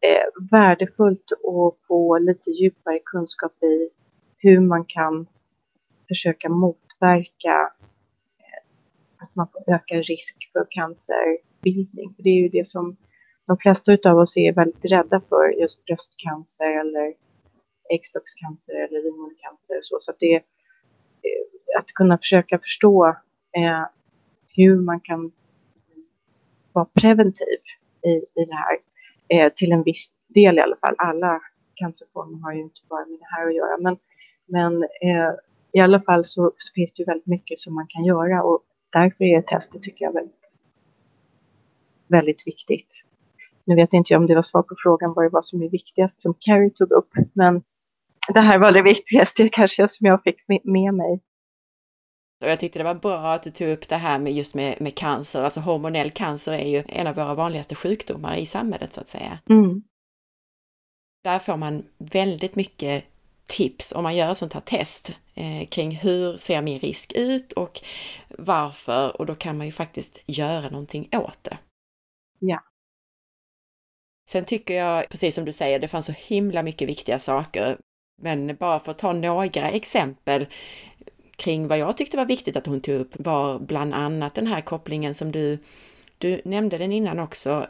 eh, värdefullt att få lite djupare kunskap i hur man kan försöka motverka eh, att man får ökad risk för cancerbildning. det är ju det som de flesta av oss är väldigt rädda för, just bröstcancer eller äggstockscancer eller livmodercancer. Så, så att det är eh, att kunna försöka förstå eh, hur man kan vara preventiv i, i det här. Eh, till en viss del i alla fall. Alla cancerformer har ju inte bara med det här att göra. Men, men eh, i alla fall så, så, finns det ju väldigt mycket som man kan göra och därför är testet tycker jag väldigt, väldigt viktigt. Nu vet inte jag om det var svar på frågan vad det var som är viktigast som Carrie tog upp, men det här var det [LAUGHS] viktigaste kanske som jag fick med mig. Och jag tyckte det var bra att du tog upp det här med just med, med cancer. Alltså hormonell cancer är ju en av våra vanligaste sjukdomar i samhället så att säga. Mm. Där får man väldigt mycket tips om man gör sånt här test eh, kring hur ser min risk ut och varför och då kan man ju faktiskt göra någonting åt det. Ja. Sen tycker jag, precis som du säger, det fanns så himla mycket viktiga saker. Men bara för att ta några exempel kring vad jag tyckte var viktigt att hon tog upp var bland annat den här kopplingen som du, du nämnde den innan också,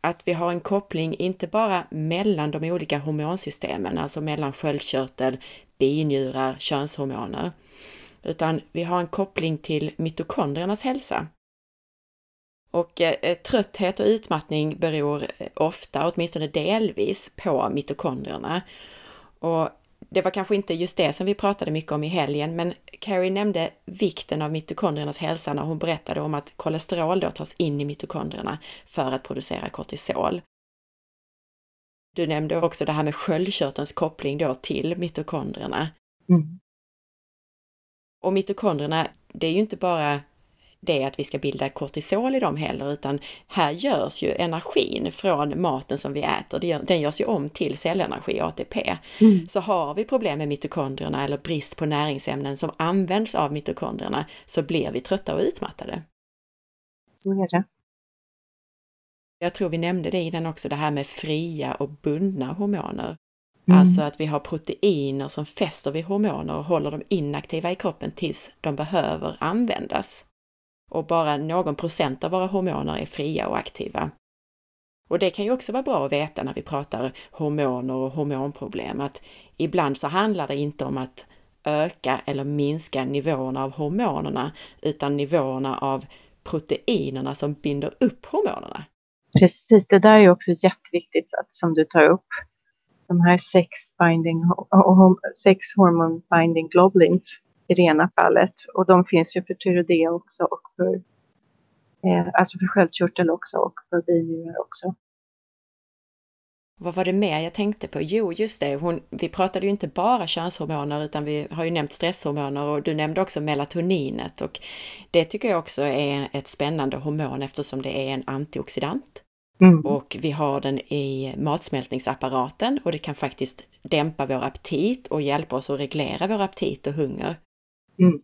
att vi har en koppling inte bara mellan de olika hormonsystemen, alltså mellan sköldkörtel, binjurar, könshormoner, utan vi har en koppling till mitokondriernas hälsa. Och eh, trötthet och utmattning beror eh, ofta, åtminstone delvis, på mitokondrierna. Och det var kanske inte just det som vi pratade mycket om i helgen, men Carrie nämnde vikten av mitokondriernas hälsa när hon berättade om att kolesterol då tas in i mitokondrierna för att producera kortisol. Du nämnde också det här med sköldkörtelns koppling då till mitokondrierna. Mm. Och mitokondrierna, det är ju inte bara det att vi ska bilda kortisol i dem heller, utan här görs ju energin från maten som vi äter, den görs ju om till cellenergi, ATP. Mm. Så har vi problem med mitokondrierna eller brist på näringsämnen som används av mitokondrierna så blir vi trötta och utmattade. Så är det. Jag tror vi nämnde det innan också, det här med fria och bundna hormoner. Mm. Alltså att vi har proteiner som fäster vid hormoner och håller dem inaktiva i kroppen tills de behöver användas och bara någon procent av våra hormoner är fria och aktiva. Och det kan ju också vara bra att veta när vi pratar hormoner och hormonproblem, att ibland så handlar det inte om att öka eller minska nivåerna av hormonerna, utan nivåerna av proteinerna som binder upp hormonerna. Precis, det där är också jätteviktigt att, som du tar upp. De här sex, binding, sex hormone binding globulins i det ena fallet. Och de finns ju för tyreoidea också och för, eh, alltså för sköldkörtel också och för binjurar också. Vad var det mer jag tänkte på? Jo, just det, hon, vi pratade ju inte bara könshormoner utan vi har ju nämnt stresshormoner och du nämnde också melatoninet och det tycker jag också är ett spännande hormon eftersom det är en antioxidant. Mm. Och vi har den i matsmältningsapparaten och det kan faktiskt dämpa vår aptit och hjälpa oss att reglera vår aptit och hunger. Mm.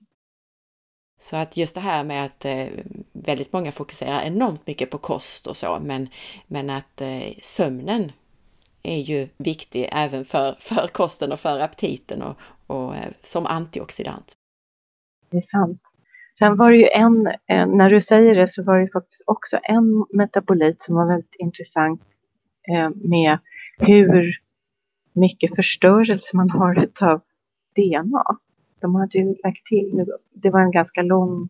Så att just det här med att eh, väldigt många fokuserar enormt mycket på kost och så, men, men att eh, sömnen är ju viktig även för, för kosten och för aptiten och, och eh, som antioxidant. Det är sant. Sen var det ju en, när du säger det så var det faktiskt också en metabolit som var väldigt intressant eh, med hur mycket förstörelse man har utav DNA. De hade ju lagt till, det var en ganska lång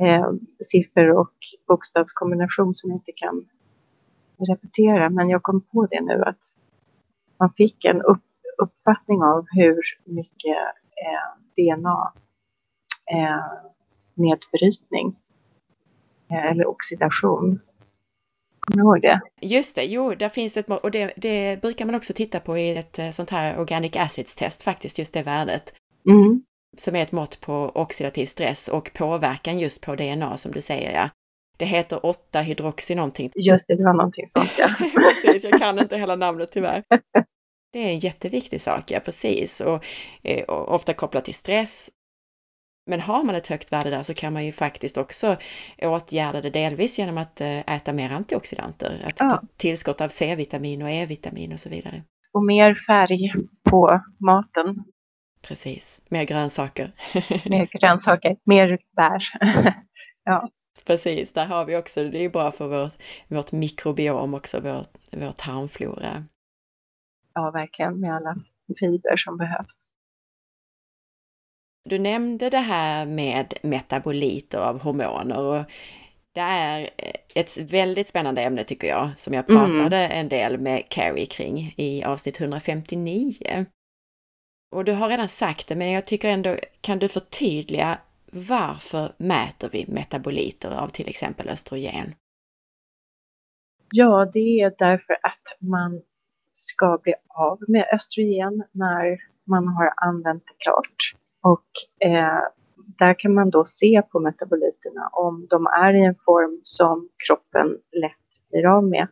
eh, siffror och bokstavskombination som jag inte kan repetera, men jag kom på det nu att man fick en upp, uppfattning av hur mycket eh, DNA eh, nedbrytning eh, eller oxidation. Kommer du ihåg det? Just det, jo, där finns ett och det, det brukar man också titta på i ett eh, sånt här organic acids test faktiskt, just det värdet. Mm. Som är ett mått på oxidativ stress och påverkan just på DNA som du säger, ja. Det heter 8-hydroxy någonting. Just det, det var någonting sånt ja. [LAUGHS] precis, jag kan inte hela namnet tyvärr. [LAUGHS] Det är en jätteviktig sak, ja precis, och, eh, och ofta kopplat till stress. Men har man ett högt värde där så kan man ju faktiskt också åtgärda det delvis genom att eh, äta mer antioxidanter, att ja. ta tillskott av C-vitamin och E-vitamin och så vidare. Och mer färg på maten. Precis, mer grönsaker. [LAUGHS] mer grönsaker, mer bär. [LAUGHS] ja. Precis, där har vi också, det är bra för vårt, vårt mikrobiom också, vår, vår tarmflora. Ja, verkligen, med alla fibrer som behövs. Du nämnde det här med metaboliter av hormoner och det är ett väldigt spännande ämne tycker jag, som jag mm. pratade mm. en del med Carrie kring i avsnitt 159. Och du har redan sagt det, men jag tycker ändå, kan du förtydliga varför mäter vi metaboliter av till exempel östrogen? Ja, det är därför att man ska bli av med östrogen när man har använt det klart. Och eh, där kan man då se på metaboliterna om de är i en form som kroppen lätt blir av med.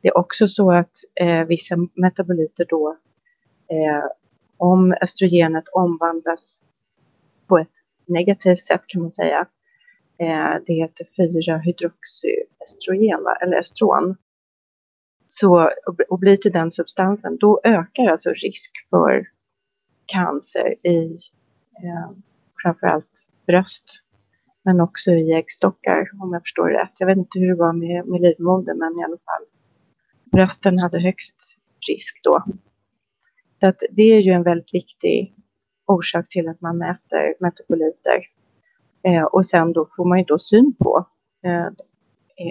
Det är också så att eh, vissa metaboliter då, eh, om östrogenet omvandlas på ett negativt sätt kan man säga. Eh, det heter 4-hydroxyestrogen, eller estron. Så, och blir till den substansen, då ökar alltså risk för cancer i eh, framförallt bröst, men också i äggstockar om jag förstår rätt. Jag vet inte hur det var med, med livmodern, men i alla fall. Brösten hade högst risk då. Så att det är ju en väldigt viktig orsak till att man mäter metaboliter. Eh, och sen då får man ju då syn på, eh,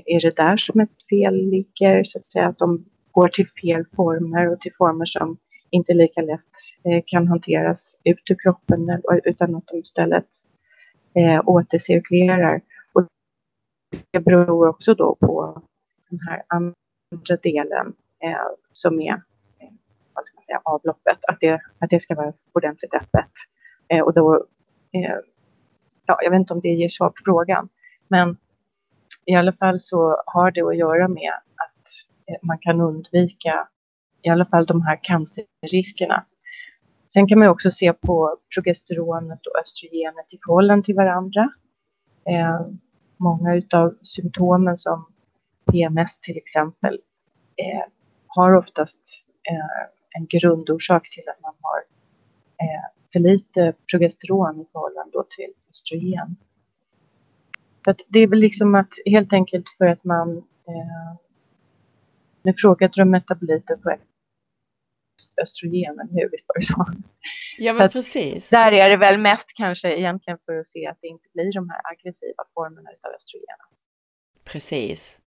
är det där som ett fel ligger, så att säga, att de går till fel former och till former som inte lika lätt eh, kan hanteras ut ur kroppen utan att de istället eh, återcirkulerar. Och det beror också då på den här andra delen eh, som är vad ska man säga, avloppet, att det, att det ska vara ordentligt öppet. Eh, och då, eh, ja, jag vet inte om det ger svar på frågan, men i alla fall så har det att göra med att eh, man kan undvika i alla fall de här cancerriskerna. Sen kan man också se på progesteronet och östrogenet i förhållande till varandra. Eh, många utav symptomen som PMS till exempel eh, har oftast eh, en grundorsak till att man har eh, för lite progesteron i förhållande till östrogen. Så det är väl liksom att helt enkelt för att man eh, nu frågade du om metaboliter på östrogen, hur visst var det så? Ja, men så precis. Där är det väl mest kanske egentligen för att se att det inte blir de här aggressiva formerna av östrogen. Precis.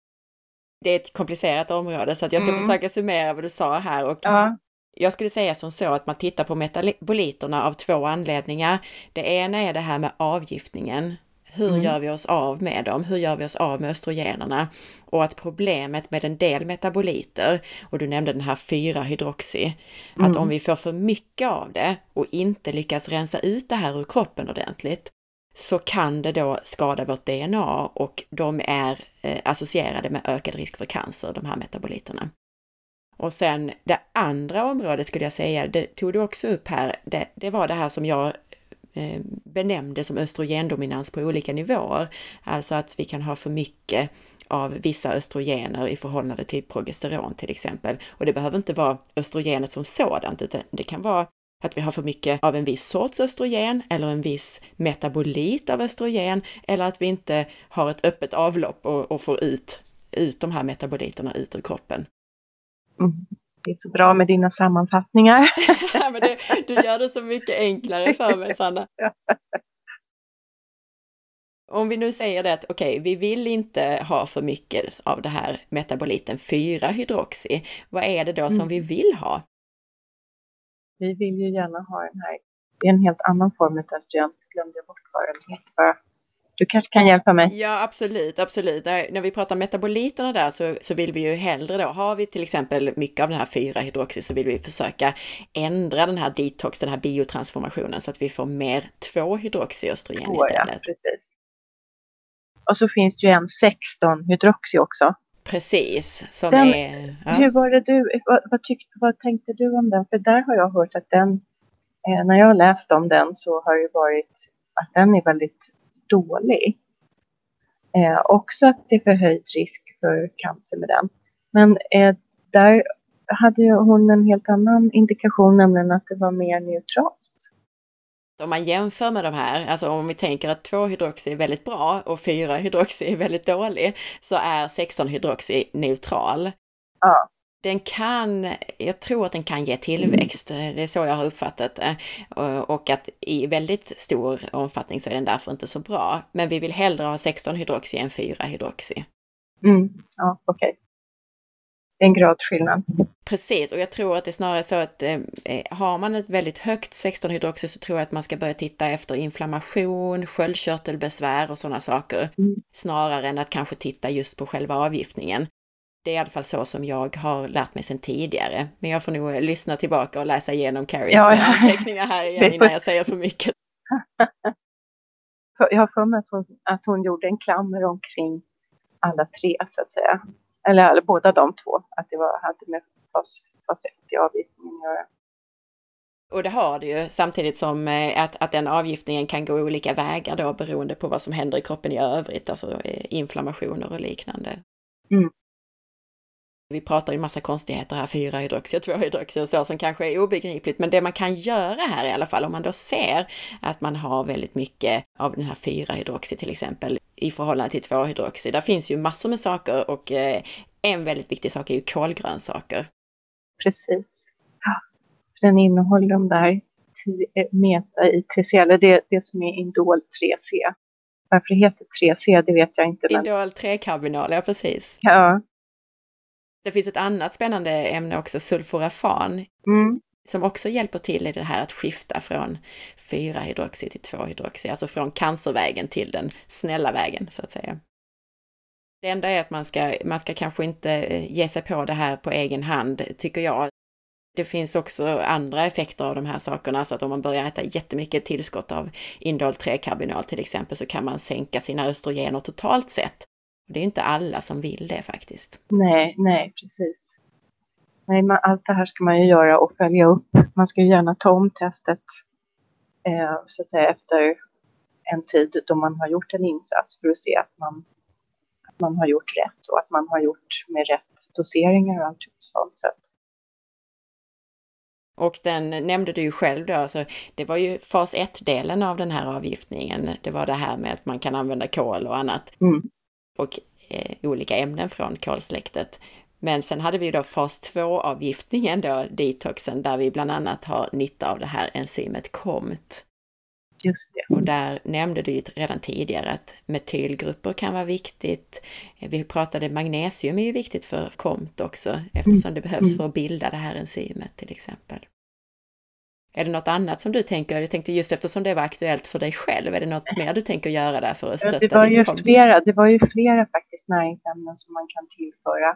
Det är ett komplicerat område så att jag ska mm. försöka summera vad du sa här och ja. Jag skulle säga som så att man tittar på metaboliterna av två anledningar. Det ena är det här med avgiftningen. Hur mm. gör vi oss av med dem? Hur gör vi oss av med östrogenerna? Och att problemet med en del metaboliter, och du nämnde den här 4-hydroxy, mm. att om vi får för mycket av det och inte lyckas rensa ut det här ur kroppen ordentligt, så kan det då skada vårt DNA och de är eh, associerade med ökad risk för cancer, de här metaboliterna. Och sen det andra området skulle jag säga, det tog du också upp här, det, det var det här som jag eh, benämnde som östrogendominans på olika nivåer. Alltså att vi kan ha för mycket av vissa östrogener i förhållande till progesteron till exempel. Och det behöver inte vara östrogenet som sådant, utan det kan vara att vi har för mycket av en viss sorts östrogen eller en viss metabolit av östrogen eller att vi inte har ett öppet avlopp och, och får ut, ut de här metaboliterna ut ur kroppen. Mm. Det är så bra med dina sammanfattningar. [LAUGHS] ja, men det, du gör det så mycket enklare för mig, Sanna. Om vi nu säger det att okej, okay, vi vill inte ha för mycket av det här metaboliten 4-hydroxy. Vad är det då mm. som vi vill ha? Vi vill ju gärna ha den här, det är en helt annan form av östrogen, glömde jag bort vad den heter du kanske kan hjälpa mig? Ja, absolut, absolut. När vi pratar metaboliterna där så, så vill vi ju hellre då, har vi till exempel mycket av den här 4-hydroxy så vill vi försöka ändra den här detox, den här biotransformationen så att vi får mer 2-hydroxyöstrogen istället. Ja. Och så finns det ju en 16-hydroxy också. Precis, som den, är... Ja. Hur var det du, vad, vad, tyckte, vad tänkte du om den? För där har jag hört att den, eh, när jag läst om den så har det varit att den är väldigt dålig. Eh, också att det är förhöjd risk för cancer med den. Men eh, där hade hon en helt annan indikation, nämligen att det var mer neutralt. Om man jämför med de här, alltså om vi tänker att 2-hydroxy är väldigt bra och 4-hydroxy är väldigt dålig, så är 16-hydroxy neutral. Ja den kan, jag tror att den kan ge tillväxt, det är så jag har uppfattat det. Och att i väldigt stor omfattning så är den därför inte så bra. Men vi vill hellre ha 16-hydroxy än 4-hydroxy. Mm, ja, okej. Okay. Det är en gradskillnad. Precis, och jag tror att det är snarare så att eh, har man ett väldigt högt 16-hydroxy så tror jag att man ska börja titta efter inflammation, sköldkörtelbesvär och sådana saker. Mm. Snarare än att kanske titta just på själva avgiftningen. Det är i alla fall så som jag har lärt mig sedan tidigare. Men jag får nog lyssna tillbaka och läsa igenom Carries ja, ja. anteckningar här [LAUGHS] igen innan jag säger för mycket. [LAUGHS] jag har för mig att hon, att hon gjorde en klammer omkring alla tre så att säga. Eller, eller båda de två, att det var, hade med fas, fas 1 i avgiftningen att göra. Och det har det ju samtidigt som eh, att, att den avgiftningen kan gå olika vägar då beroende på vad som händer i kroppen i övrigt, alltså eh, inflammationer och liknande. Mm. Vi pratar ju massa konstigheter här, 4-hydroxy och 2-hydroxy och så som kanske är obegripligt, men det man kan göra här i alla fall, om man då ser att man har väldigt mycket av den här 4-hydroxy till exempel i förhållande till 2-hydroxy. Där finns ju massor med saker och eh, en väldigt viktig sak är ju kolgrönsaker. Precis. Ja, den innehåller de där meta i 3C, eller det, det som är Indol 3C. Varför det heter 3C, det vet jag inte. Men... Indol 3-karbinol, ja precis. Ja, det finns ett annat spännande ämne också, sulforafan, mm. som också hjälper till i det här att skifta från 4-hydroxy till 2-hydroxy, alltså från cancervägen till den snälla vägen så att säga. Det enda är att man ska, man ska kanske inte eh, ge sig på det här på egen hand, tycker jag. Det finns också andra effekter av de här sakerna, så att om man börjar äta jättemycket tillskott av indol 3-karbinol till exempel så kan man sänka sina östrogener totalt sett. Det är inte alla som vill det faktiskt. Nej, nej, precis. Nej, man, allt det här ska man ju göra och följa upp. Man ska ju gärna ta om testet eh, så att säga efter en tid då man har gjort en insats för att se att man, att man har gjort rätt och att man har gjort med rätt doseringar och allt sånt sätt. Och den nämnde du ju själv då, alltså det var ju fas 1-delen av den här avgiftningen. Det var det här med att man kan använda kol och annat. Mm och eh, olika ämnen från kolsläktet. Men sen hade vi då fas 2-avgiftningen då, detoxen, där vi bland annat har nytta av det här enzymet KOMT. Just det. Och där nämnde du ju redan tidigare att metylgrupper kan vara viktigt. Vi pratade magnesium är ju viktigt för KOMT också eftersom det behövs mm. för att bilda det här enzymet till exempel. Är det något annat som du tänker? Jag tänkte just eftersom det var aktuellt för dig själv, är det något mer du tänker göra där för att stötta det var ju flera, Det var ju flera faktiskt näringsämnen som man kan tillföra.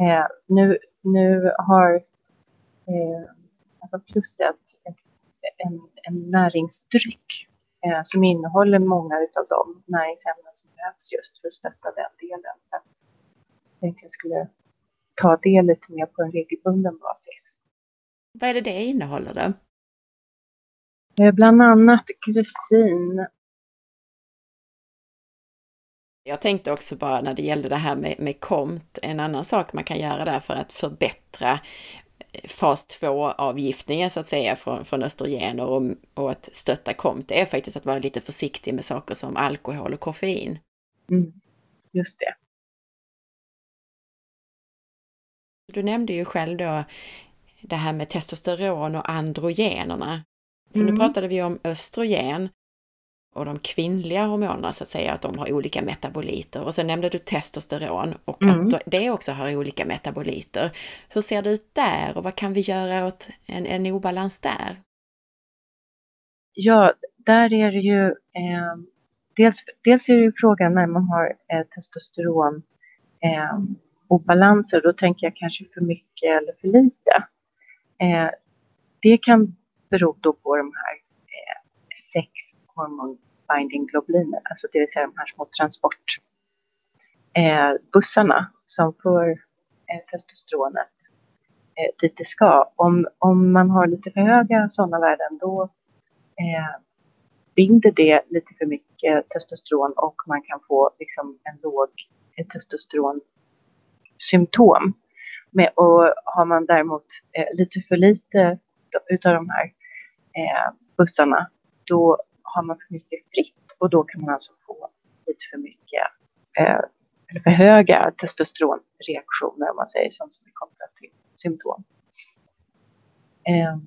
Eh, nu, nu har eh, alltså Plusset en, en näringsdryck eh, som innehåller många av de näringsämnen som behövs just för att stötta den delen. Så jag tänkte jag skulle ta det lite mer på en regelbunden basis. Vad är det det innehåller då? Eh, bland annat glycin. Jag tänkte också bara när det gällde det här med, med KOMT, en annan sak man kan göra där för att förbättra eh, fas 2-avgiftningen så att säga från, från östrogener och, och att stötta KOMT, det är faktiskt att vara lite försiktig med saker som alkohol och koffein. Mm, just det. Du nämnde ju själv då det här med testosteron och androgenerna. För Mm. nu pratade vi om östrogen och de kvinnliga hormonerna så att säga, att de har olika metaboliter. Och sen nämnde du testosteron och Mm. att det också har olika metaboliter. Hur ser det ut där och vad kan vi göra åt en, en obalans där? Ja, där är det ju eh, dels, dels är det ju frågan när man har eh, testosteron eh, obalanser, då tänker jag kanske för mycket eller för lite. Eh, det kan beror då på de här eh, sex hormonbinding binding globuliner, alltså det vill säga de här små transportbussarna eh, som för eh, testosteronet eh, dit det ska. Om, om man har lite för höga sådana värden då eh, binder det lite för mycket testosteron och man kan få liksom en låg eh, testosteronsymptom. Med, och har man däremot eh, lite för lite utav de här eh, bussarna då har man för mycket fritt och då kan man alltså få lite för mycket eh, eller för höga testosteronreaktioner om man säger sånt som är kopplat till symptom. Eh,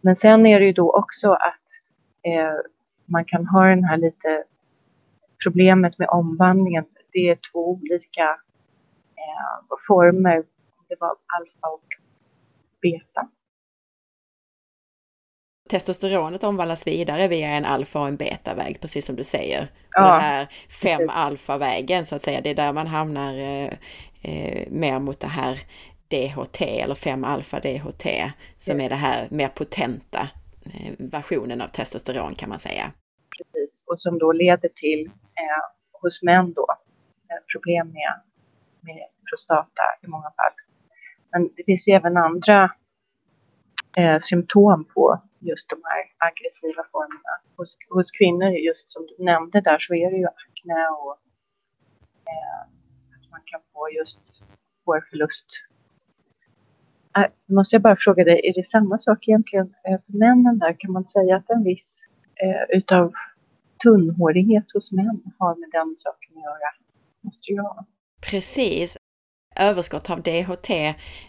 men sen är det ju då också att eh, man kan ha den här lite problemet med omvandlingen. Det är två olika eh, former. Det var alfa och beta. Testosteronet omvandlas vidare via en alfa och en beta-väg, precis som du säger. Ja, Den här fem alfa-vägen så att säga, det är där man hamnar eh, eh, mer mot det här DHT eller 5 alfa DHT som är det här mer potenta eh, versionen av testosteron kan man säga. Precis, och som då leder till eh, hos män då problem med, med prostata i många fall. Men det finns ju även andra eh, symptom på just de här aggressiva formerna. Hos, hos kvinnor, just som du nämnde där, så är det ju akne och eh, att man kan få just hårförlust. Äh, eh, måste jag bara fråga dig, är det samma sak egentligen eh, för männen där? Kan man säga att en viss eh, utav tunnhårighet hos män har med den saken att göra? Måste ju ha. Precis. Överskott av DHT,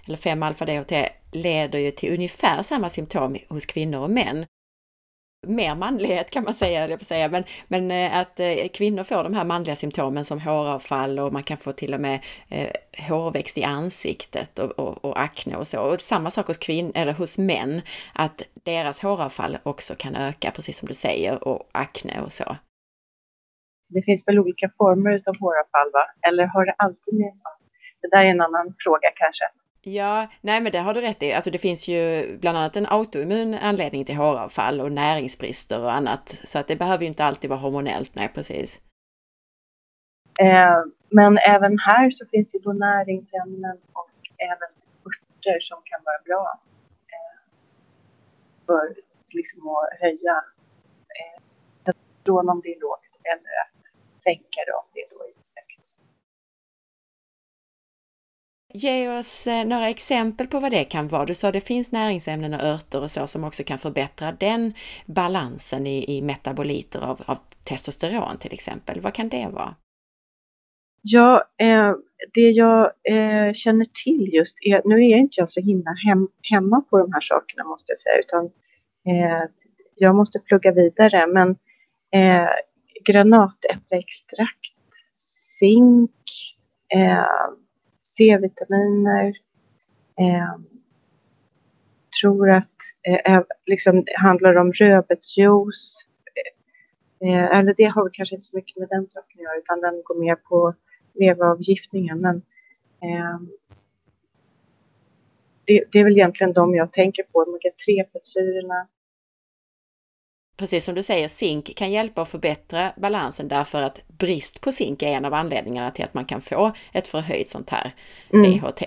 eller 5 alfa DHT, leder ju till ungefär samma symptom hos kvinnor och män. Mer manlighet kan man säga, jag säga. Men, men eh, att eh, kvinnor får de här manliga symptomen som håravfall och man kan få till och med eh, hårväxt i ansiktet och, och, och akne och så. Och samma sak hos kvinn eller hos män, att deras håravfall också kan öka, precis som du säger, och akne och så. Det finns väl olika former utav håravfall va? Eller har det alltid med det där är en annan fråga kanske. Ja, nej men det har du rätt i. Alltså det finns ju bland annat en autoimmun anledning till håravfall och näringsbrister och annat. Så att det behöver ju inte alltid vara hormonellt, nej precis. Eh, men även här så finns det då näringsämnen och även örter som kan vara bra eh, för liksom att höja eh, om det är lågt eller att sänka det om det är då Ge oss eh, några exempel på vad det kan vara. Du sa det finns näringsämnen och örter och så som också kan förbättra den balansen i, i metaboliter av, av testosteron till exempel. Vad kan det vara? Ja, eh, det jag eh, känner till just är, nu är inte jag så himla hem, hemma på de här sakerna måste jag säga, utan eh, jag måste plugga vidare, men eh, granatäppleextrakt, zink, eh, C-vitaminer, eh, tror att eh, liksom, handlar om rödbetsjuice eh, eh, eller det har väl kanske inte så mycket med den saken att göra utan den går mer på leveravgiftningen. Men eh, det, det, är väl egentligen de jag tänker på, omega-3-fettsyrorna. Precis som du säger, zink kan hjälpa att förbättra balansen därför att brist på zink är en av anledningarna till att man kan få ett förhöjt sånt här mm. DHT.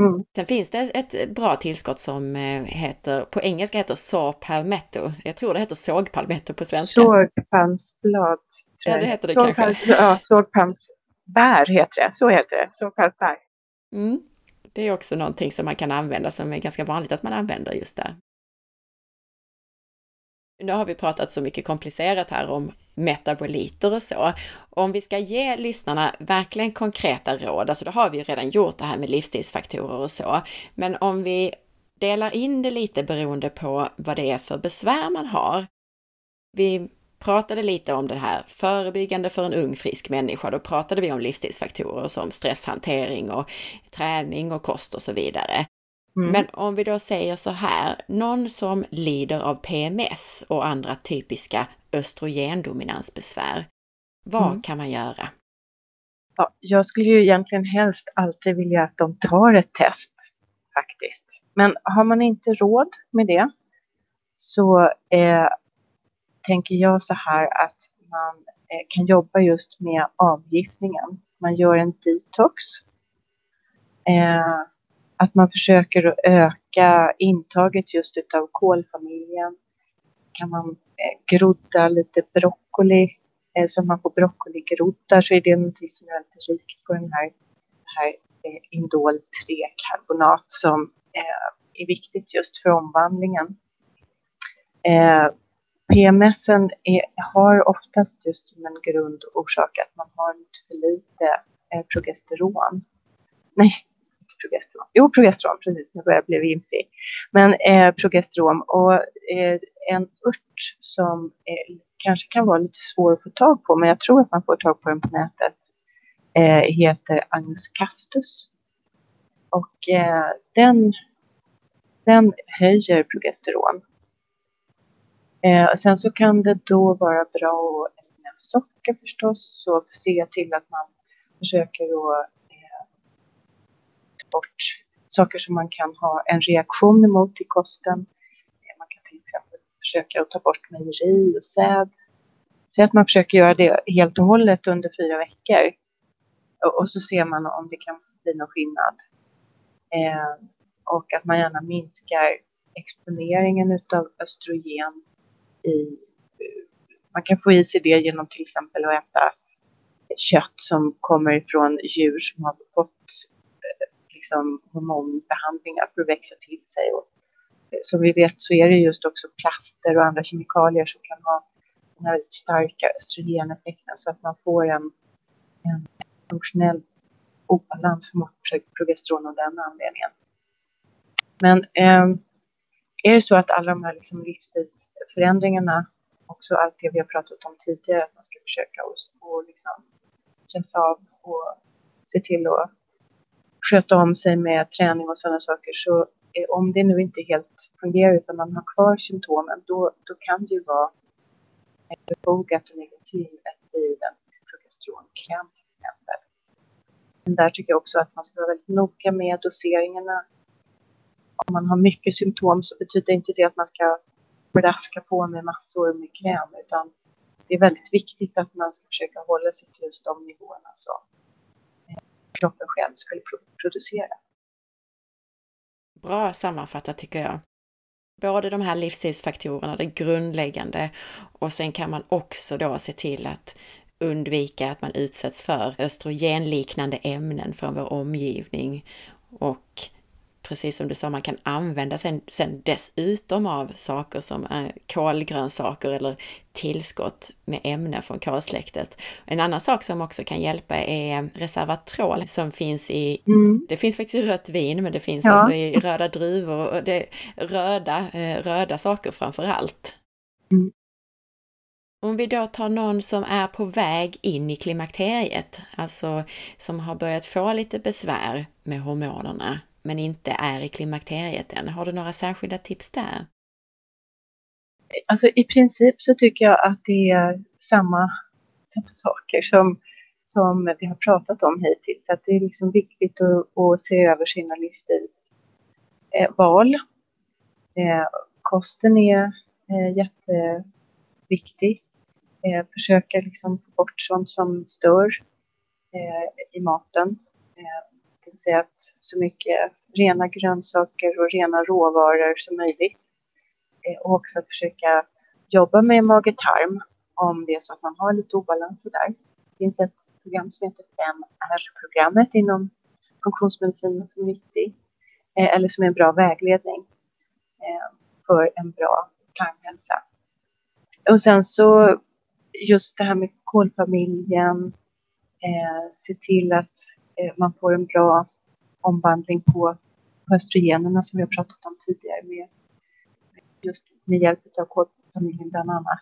Mm. Sen finns det ett bra tillskott som eh, heter, på engelska heter saw palmetto. Jag tror det heter sågpalmetto på svenska. Sågpalmsblad. Ja, det heter det sågpalm, kanske. Ja, sågpalmsbär heter det. Så heter det. Sågpalmsbär. Mm. Det är också någonting som man kan använda som är ganska vanligt att man använder just där. Nu har vi pratat så mycket komplicerat här om metaboliter och så. Om vi ska ge lyssnarna verkligen konkreta råd, alltså då har vi ju redan gjort det här med livsstilsfaktorer och så, men om vi delar in det lite beroende på vad det är för besvär man har. Vi pratade lite om det här förebyggande för en ung frisk människa. Då pratade vi om livsstilsfaktorer som stresshantering och träning och kost och så vidare. Mm. Men om vi då säger så här, någon som lider av PMS och andra typiska östrogendominansbesvär, vad mm. kan man göra? Ja, jag skulle ju egentligen helst alltid vilja att de tar ett test faktiskt. Men har man inte råd med det så eh, tänker jag så här att man eh, kan jobba just med avgiftningen. Man gör en detox. Eh, att man försöker att öka intaget just utav kolfamiljen. Kan man eh, grodda lite broccoli eh, så man får broccoligroddar så är det någonting som är väldigt rikt på den här, här eh, indol 3-karbonat som eh, är viktigt just för omvandlingen. PMS PMSen är, har oftast just som en grundorsak att man har lite för lite progesteron. Nej, progesteron. Jo, progesteron, precis. Nu börjar jag bli vimsig. Men eh, progesteron och eh, en ört som eh, kanske kan vara lite svår att få tag på, men jag tror att man får tag på den på nätet, eh, heter Agnus castus. Och eh, den, den höjer progesteron. Eh, sen så kan det då vara bra att äta socker förstås, så se till att man försöker att bort saker som man kan ha en reaktion emot i kosten. Eh, man kan till exempel försöka att ta bort mejeri och säd. Säg att man försöker göra det helt och hållet under fyra veckor. Och, så ser man om det kan bli någon skillnad. Eh, och att man gärna minskar exponeringen utav östrogen i eh, man kan få i sig det genom till exempel att äta kött som kommer ifrån djur som har fått liksom hormonbehandlingar för att växa till sig. Och, eh, som vi vet så är det just också plaster och andra kemikalier som kan ha den här väldigt starka östrogeneffekten så att man får en, en funktionell obalans mot progesteron av den anledningen. Men eh, är det så att alla de här liksom livsstilsförändringarna, också allt det vi har pratat om tidigare, att man ska försöka och, och liksom stressa av och se till att sköta om sig med träning och sådana saker så eh, om det nu inte helt fungerar utan man har kvar symptomen då, då kan det ju vara befogat att lägga till ett bioidentisk progesteronkräm till exempel. Men där tycker jag också att man ska vara väldigt noga med doseringarna. Om man har mycket symptom så betyder inte det att man ska braska på med massor med kräm utan det är väldigt viktigt att man ska försöka hålla sig till just de nivåerna som kroppen själv skulle producera. Bra sammanfattat tycker jag. Både de här livsstilsfaktorerna, det grundläggande, och sen kan man också då se till att undvika att man utsätts för östrogenliknande ämnen från vår omgivning och precis som du sa, man kan använda sen, sen dessutom av saker som är kolgrönsaker eller tillskott med ämnen från kolsläktet. En annan sak som också kan hjälpa är reservatrol som finns i, mm. det finns faktiskt i rött vin, men det finns ja. alltså i röda druvor och det röda, eh, röda saker framför allt. Mm. Om vi då tar någon som är på väg in i klimakteriet, alltså som har börjat få lite besvär med hormonerna, men inte är i klimakteriet än. Har du några särskilda tips där? Alltså i princip så tycker jag att det är samma, samma saker som, som vi har pratat om hittills. Att det är liksom viktigt att, att se över sina livsstilsval. Eh, kosten är eh, jätteviktig. Eh, försöka liksom få bort sånt som stör eh, i maten. Eh, det vill säga att så mycket rena grönsaker och rena råvaror som möjligt. Eh, och också att försöka jobba med mage-tarm om det är så att man har lite obalanser där. Det finns ett program som heter 5R-programmet inom funktionsmedicin som är viktig, eh, eller som är en bra vägledning eh, för en bra tarmhälsa. Och sen så just det här med kolfamiljen, se till att man får en bra omvandling på, på östrogenerna som vi har pratat om tidigare med just med hjälp av kolfamiljen bland annat.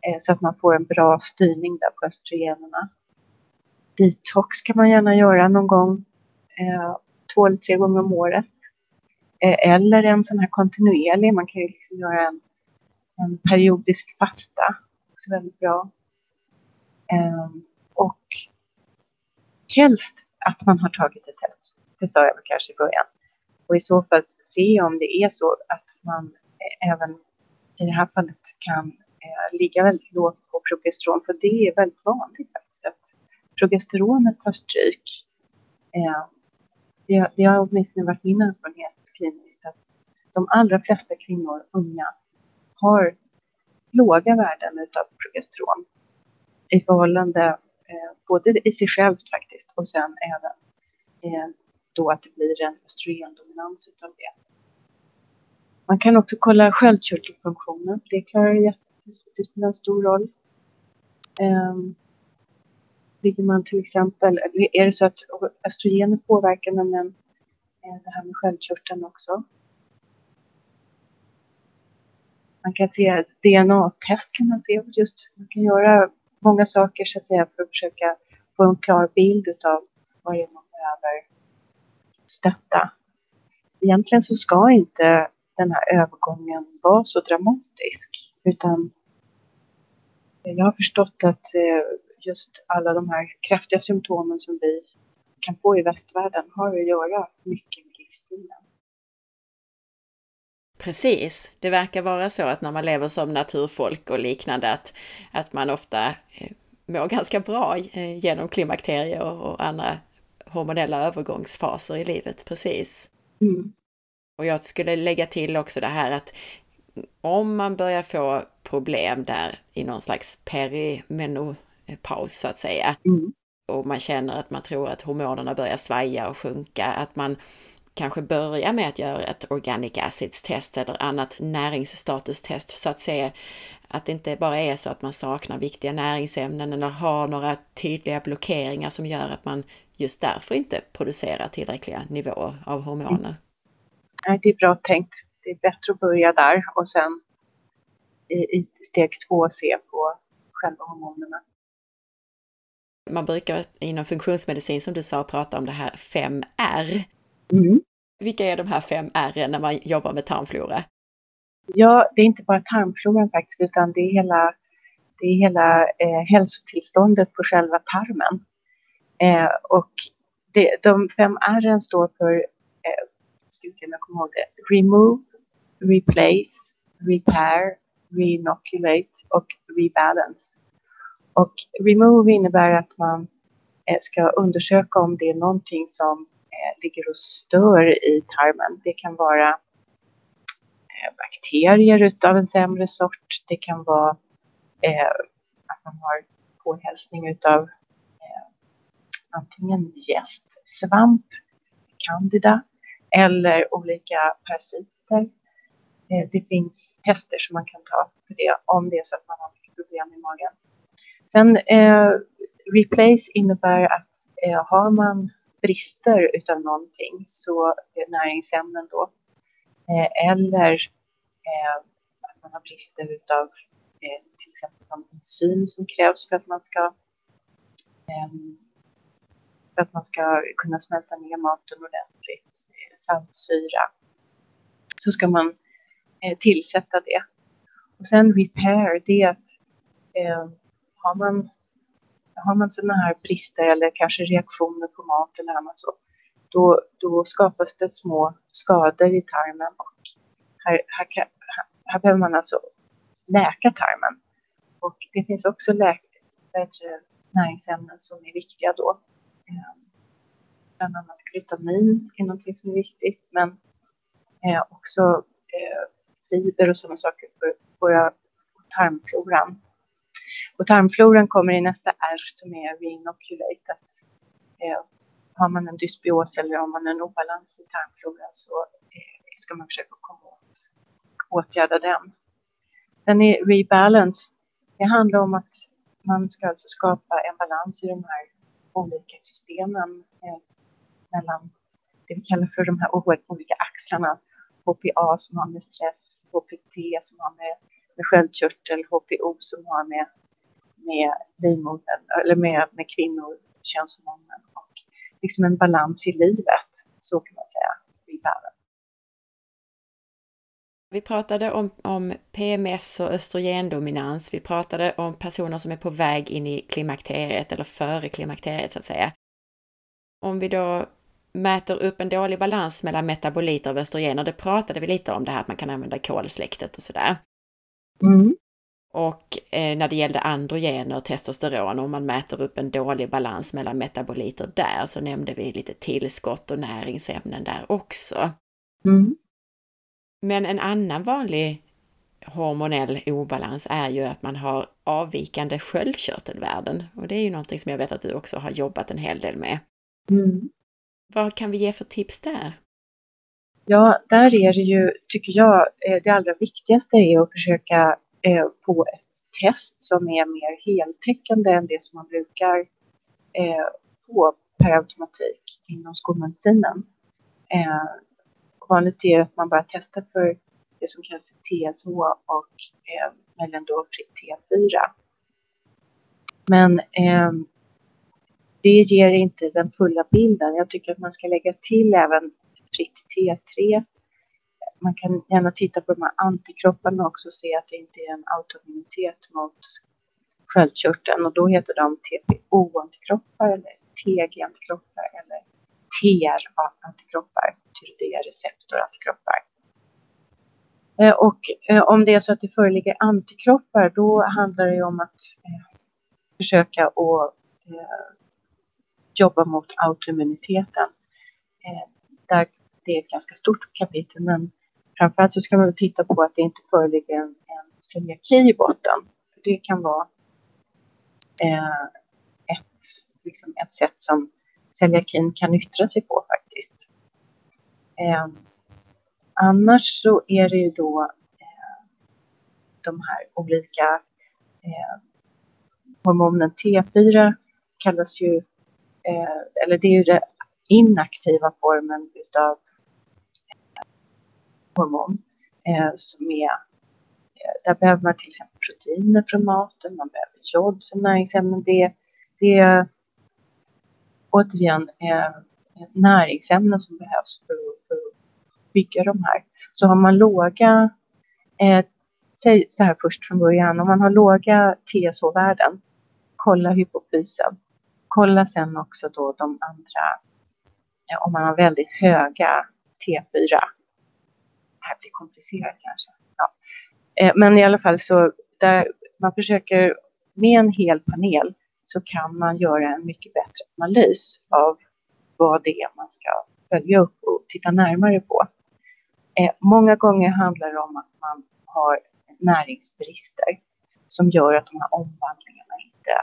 Eh, så att man får en bra styrning där på östrogenerna. Detox kan man gärna göra någon gång, eh, två eller tre gånger om året. Eh, eller en sån här kontinuerlig, man kan ju liksom göra en, en periodisk fasta. Också väldigt bra. Eh, och helst att man har tagit ett test. Det sa jag väl kanske i början. Och i så fall se om det är så att man eh, även i det här fallet kan eh, ligga väldigt lågt på progesteron. För det är väldigt vanligt faktiskt att progesteronet tar stryk. Eh, det, det har åtminstone varit min erfarenhet kliniskt att de allra flesta kvinnor, unga, har låga värden utav progesteron i förhållande eh, både i sig självt faktiskt och sen även eh, då att det blir en östrogendominans utav det. Man kan också kolla sköldkörtelfunktionen. Det klarar det spelar en stor roll. Um, ligger man till exempel, är det så att östrogener påverkar nämligen eh, det här med sköldkörteln också. Man kan se DNA-test kan man se just, man kan göra många saker så att säga för att försöka få en klar bild utav vad det är man behöver stötta. Egentligen så ska inte den här övergången vara så dramatisk. Utan jag har förstått att eh, just alla de här kraftiga symptomen som vi kan få i västvärlden har att göra mycket med livsstilen. Precis, det verkar vara så att när man lever som naturfolk och liknande att, att man ofta eh, mår ganska bra eh, genom klimakterier och andra hormonella övergångsfaser i livet, precis. Mm. Och jag skulle lägga till också det här att om man börjar få problem där i någon slags perimenopaus så att säga, mm. och man känner att man tror att hormonerna börjar svaja och sjunka, att man kanske börjar med att göra ett organic acids test eller annat näringsstatustest så att se att det inte bara är så att man saknar viktiga näringsämnen eller har några tydliga blockeringar som gör att man just därför inte producerar tillräckliga nivåer av hormoner nej, det är bra tänkt. Det är bättre att börja där och sen i, i steg två se på själva hormonerna. Man brukar inom funktionsmedicin som du sa prata om det här 5R. Mm. Vilka är de här 5R när man jobbar med tarmflora? Ja, det är inte bara tarmfloran faktiskt utan det är hela, det är hela eh, hälsotillståndet på själva tarmen. Eh, och det, de fem R står för eh, ska vi se om jag kommer ihåg det. Remove, replace, repair, reinoculate och rebalance. Och remove innebär att man eh, ska undersöka om det är någonting som eh, ligger och stör i tarmen. Det kan vara eh, bakterier utav en sämre sort. Det kan vara eh, att man har påhälsning utav antingen gäst, svamp, candida eller olika parasiter. Eh, det finns tester som man kan ta för det om det är så att man har mycket problem i magen. Sen eh, replace innebär att eh, har man brister utav någonting så eh, näringsämnen då eh, eller eh, att man har brister utav eh, till exempel de enzym som krävs för att man ska ehm, för att man ska kunna smälta ner maten ordentligt, eh, saltsyra, så ska man eh, tillsätta det. Och sen repair, det är att eh, har man, har man sådana här brister eller kanske reaktioner på mat eller annat så, då, då skapas det små skador i tarmen och här, här, här, här behöver man alltså läka tarmen. Och det finns också läk, näringsämnen som är viktiga då. Eh, bland annat glutamin är någonting som är viktigt, men eh, också eh, fiber och sådana saker för våra tarmfloran. Och tarmfloran kommer i nästa R som är reinoculate. Att, eh, har man en dysbios eller om man en obalans i tarmfloran så eh, ska man försöka komma åt, åtgärda den. Sen är rebalance, det handlar om att man ska alltså skapa en balans i de här olika systemen eh, mellan det vi kallar för de här olika axlarna. HPA som har med stress, HPT som har med, med sköldkörtel, HPO som har med, med livmodern, eller med, med kvinnor, könshormonen och liksom en balans i livet, så kan man säga, i världen. Vi pratade om, om PMS och östrogendominans. Vi pratade om personer som är på väg in i klimakteriet eller före klimakteriet så att säga. Om vi då mäter upp en dålig balans mellan metaboliter av östrogener, det pratade vi lite om det här att man kan använda kolsläktet och sådär. Mm. Och eh, när det gällde androgener, testosteron, om man mäter upp en dålig balans mellan metaboliter där så nämnde vi lite tillskott och näringsämnen där också. Mm. Men en annan vanlig hormonell obalans är ju att man har avvikande sköldkörtelvärden och det är ju någonting som jag vet att du också har jobbat en hel del med. Mm. Vad kan vi ge för tips där? Ja, där är det ju, tycker jag, eh, det allra viktigaste är att försöka eh, få ett test som är mer heltäckande än det som man brukar eh, få per automatik inom skolmedicinen. Vanligt är att man bara testar för det som kallas för TSH och eh, eller då T4. Men ehm, det ger inte den fulla bilden. Jag tycker att man ska lägga till även fritt T3. Man kan gärna titta på de här antikropparna också och se att det inte är en autoimmunitet mot sköldkörteln och då heter de TPO-antikroppar eller TG-antikroppar eller TR-antikroppar, tyroidea-receptor-antikroppar. Eh, och eh, om det är så att det föreligger antikroppar då handlar det om att eh, försöka att jobba mot autoimmuniteten. Där det är ett ganska stort kapitel, men framförallt så ska man titta på att det inte föreligger en, en celiaki i botten. Det kan vara ett, liksom ett sätt som celiakin kan yttra sig på faktiskt. Eh, annars så är det ju då eh, de här olika eh, hormonen T4 kallas ju eh, eller det är ju den inaktiva formen utav eh, hormon eh, som är, eh, där behöver man till exempel proteiner från maten, man behöver jod som näringsämnen. Det, det är återigen eh, näringsämnen som behövs för, för att bygga de här. Så har man låga, eh, säg så här först från början, om man har låga TSH-värden, kolla hypofysen kolla sen också då de andra, eh, om man har väldigt höga T4. Det här blir komplicerat kanske. Ja. Eh, men i alla fall så där man försöker med en hel panel så kan man göra en mycket bättre analys av vad det är man ska följa upp och titta närmare på. Eh, många gånger handlar det om att man har näringsbrister som gör att de här omvandlingarna inte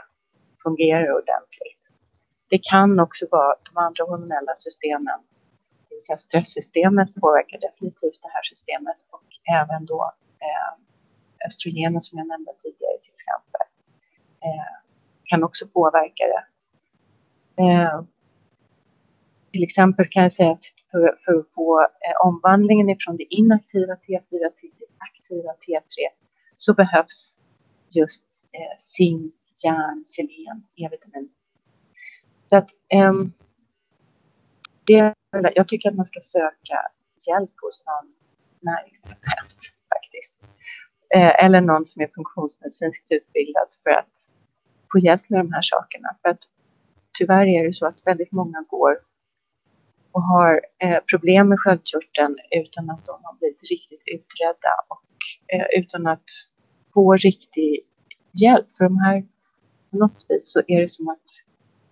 fungerar ordentligt. Det kan också vara de andra hormonella systemen, det vill säga stresssystemet påverkar definitivt det här systemet och även då eh, östrogenen som jag nämnde tidigare till exempel eh, kan också påverka det. Eh, till exempel kan jag säga att för, för att få eh, omvandlingen ifrån det inaktiva T4 till det aktiva T3 så behövs just eh, zink, järn, selen, E-vitamin Så att eh, det, jag tycker att man ska söka hjälp hos någon näringsterapeut faktiskt. Eh, eller någon som är funktionsmedicinskt utbildad för att få hjälp med de här sakerna. För att tyvärr är det så att väldigt många går och har eh, problem med sköldkörteln utan att de har blivit riktigt utredda och eh, utan att få riktig hjälp. För de här, på något vis så är det som att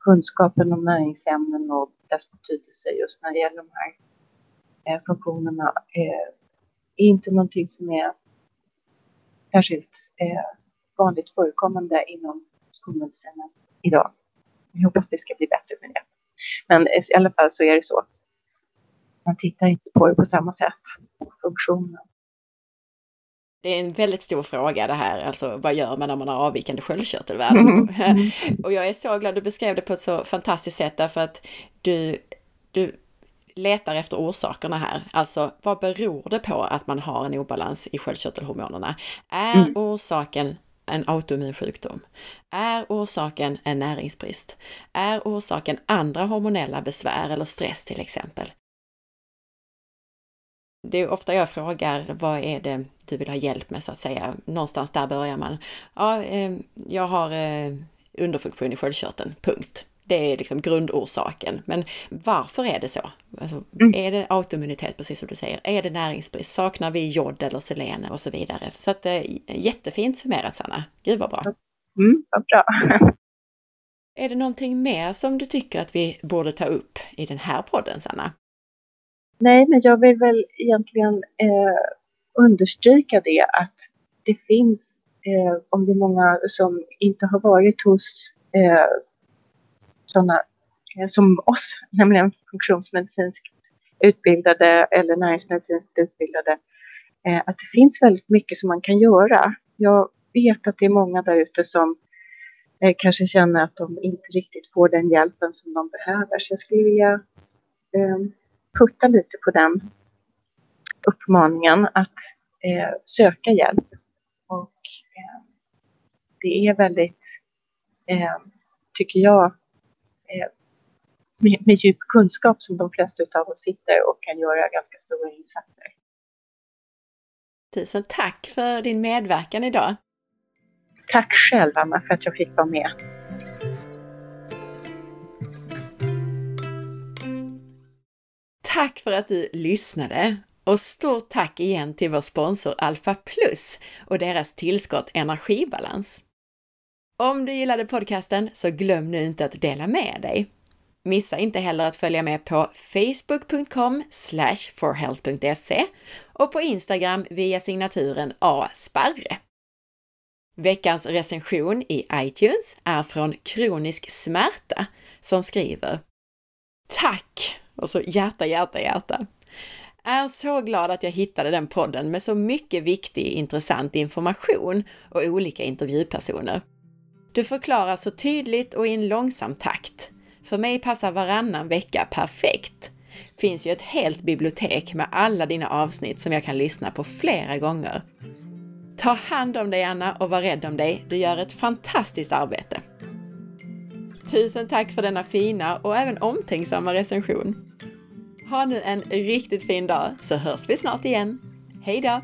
kunskapen om näringsämnen och dess betydelse just när det gäller de här eh, funktionerna eh, är inte någonting som är särskilt eh, vanligt förekommande inom skolmedicinen idag. Vi hoppas det ska bli bättre med det. Men i alla fall så är det så. Man tittar inte på det på samma sätt, funktionen. Det är en väldigt stor fråga det här, alltså vad gör man när man har avvikande sköldkörtelvärden? Mm. [LAUGHS] och jag är så glad du beskrev det på ett så fantastiskt sätt därför att du, du letar efter orsakerna här. Alltså vad beror det på att man har en obalans i sköldkörtelhormonerna? Är mm. orsaken en autoimmun sjukdom? Är orsaken en näringsbrist? Är orsaken andra hormonella besvär eller stress till exempel? Det är ofta jag frågar, vad är det du vill ha hjälp med så att säga? Någonstans där börjar man. Ja, eh, jag har eh, underfunktion i sköldkörteln, punkt. Det är liksom grundorsaken. Men varför är det så? Alltså, mm. Är det autoimmunitet, precis som du säger? Är det näringsbrist? Saknar vi jod eller selen och så vidare? Så att, eh, jättefint summerat, Sanna. Gud vad bra. Mm, vad bra. är det någonting mer som du tycker att vi borde ta upp i den här podden, Sanna? Nej, men jag vill väl egentligen eh, understryka det att det finns, eh, om det är många som inte har varit hos eh, sådana eh, som oss, nämligen funktionsmedicinskt utbildade eller näringsmedicinskt utbildade, eh, att det finns väldigt mycket som man kan göra. Jag vet att det är många där ute som eh, kanske känner att de inte riktigt får den hjälpen som de behöver. Så jag skulle vilja ehm, putta lite på den uppmaningen att söka hjälp. Och ehm, det är väldigt, ehm, tycker jag, med, med djup kunskap som de flesta av oss sitter och kan göra ganska stora insatser. Tusen tack för din medverkan idag. Tack själv Anna för att jag fick vara med. Tack för att du lyssnade! Och stort tack igen till vår sponsor Alpha Plus och deras tillskott Energibalans. Om du gillade podcasten så glöm nu inte att dela med dig. Missa inte heller att följa med på facebook.com forhealth.se och på Instagram via signaturen asparre. Veckans recension i iTunes är från Kronisk smärta som skriver Tack! Och så hjärta, hjärta, hjärta. Är så glad att jag hittade den podden med så mycket viktig, intressant information och olika intervjupersoner. Du förklarar så tydligt och i en långsam takt. För mig passar varannan vecka perfekt. Finns ju ett helt bibliotek med alla dina avsnitt som jag kan lyssna på flera gånger. Ta hand om dig Anna och var rädd om dig. Du gör ett fantastiskt arbete. Tusen tack för denna fina och även omtänksamma recension. Ha nu en riktigt fin dag så hörs vi snart igen. Hej då!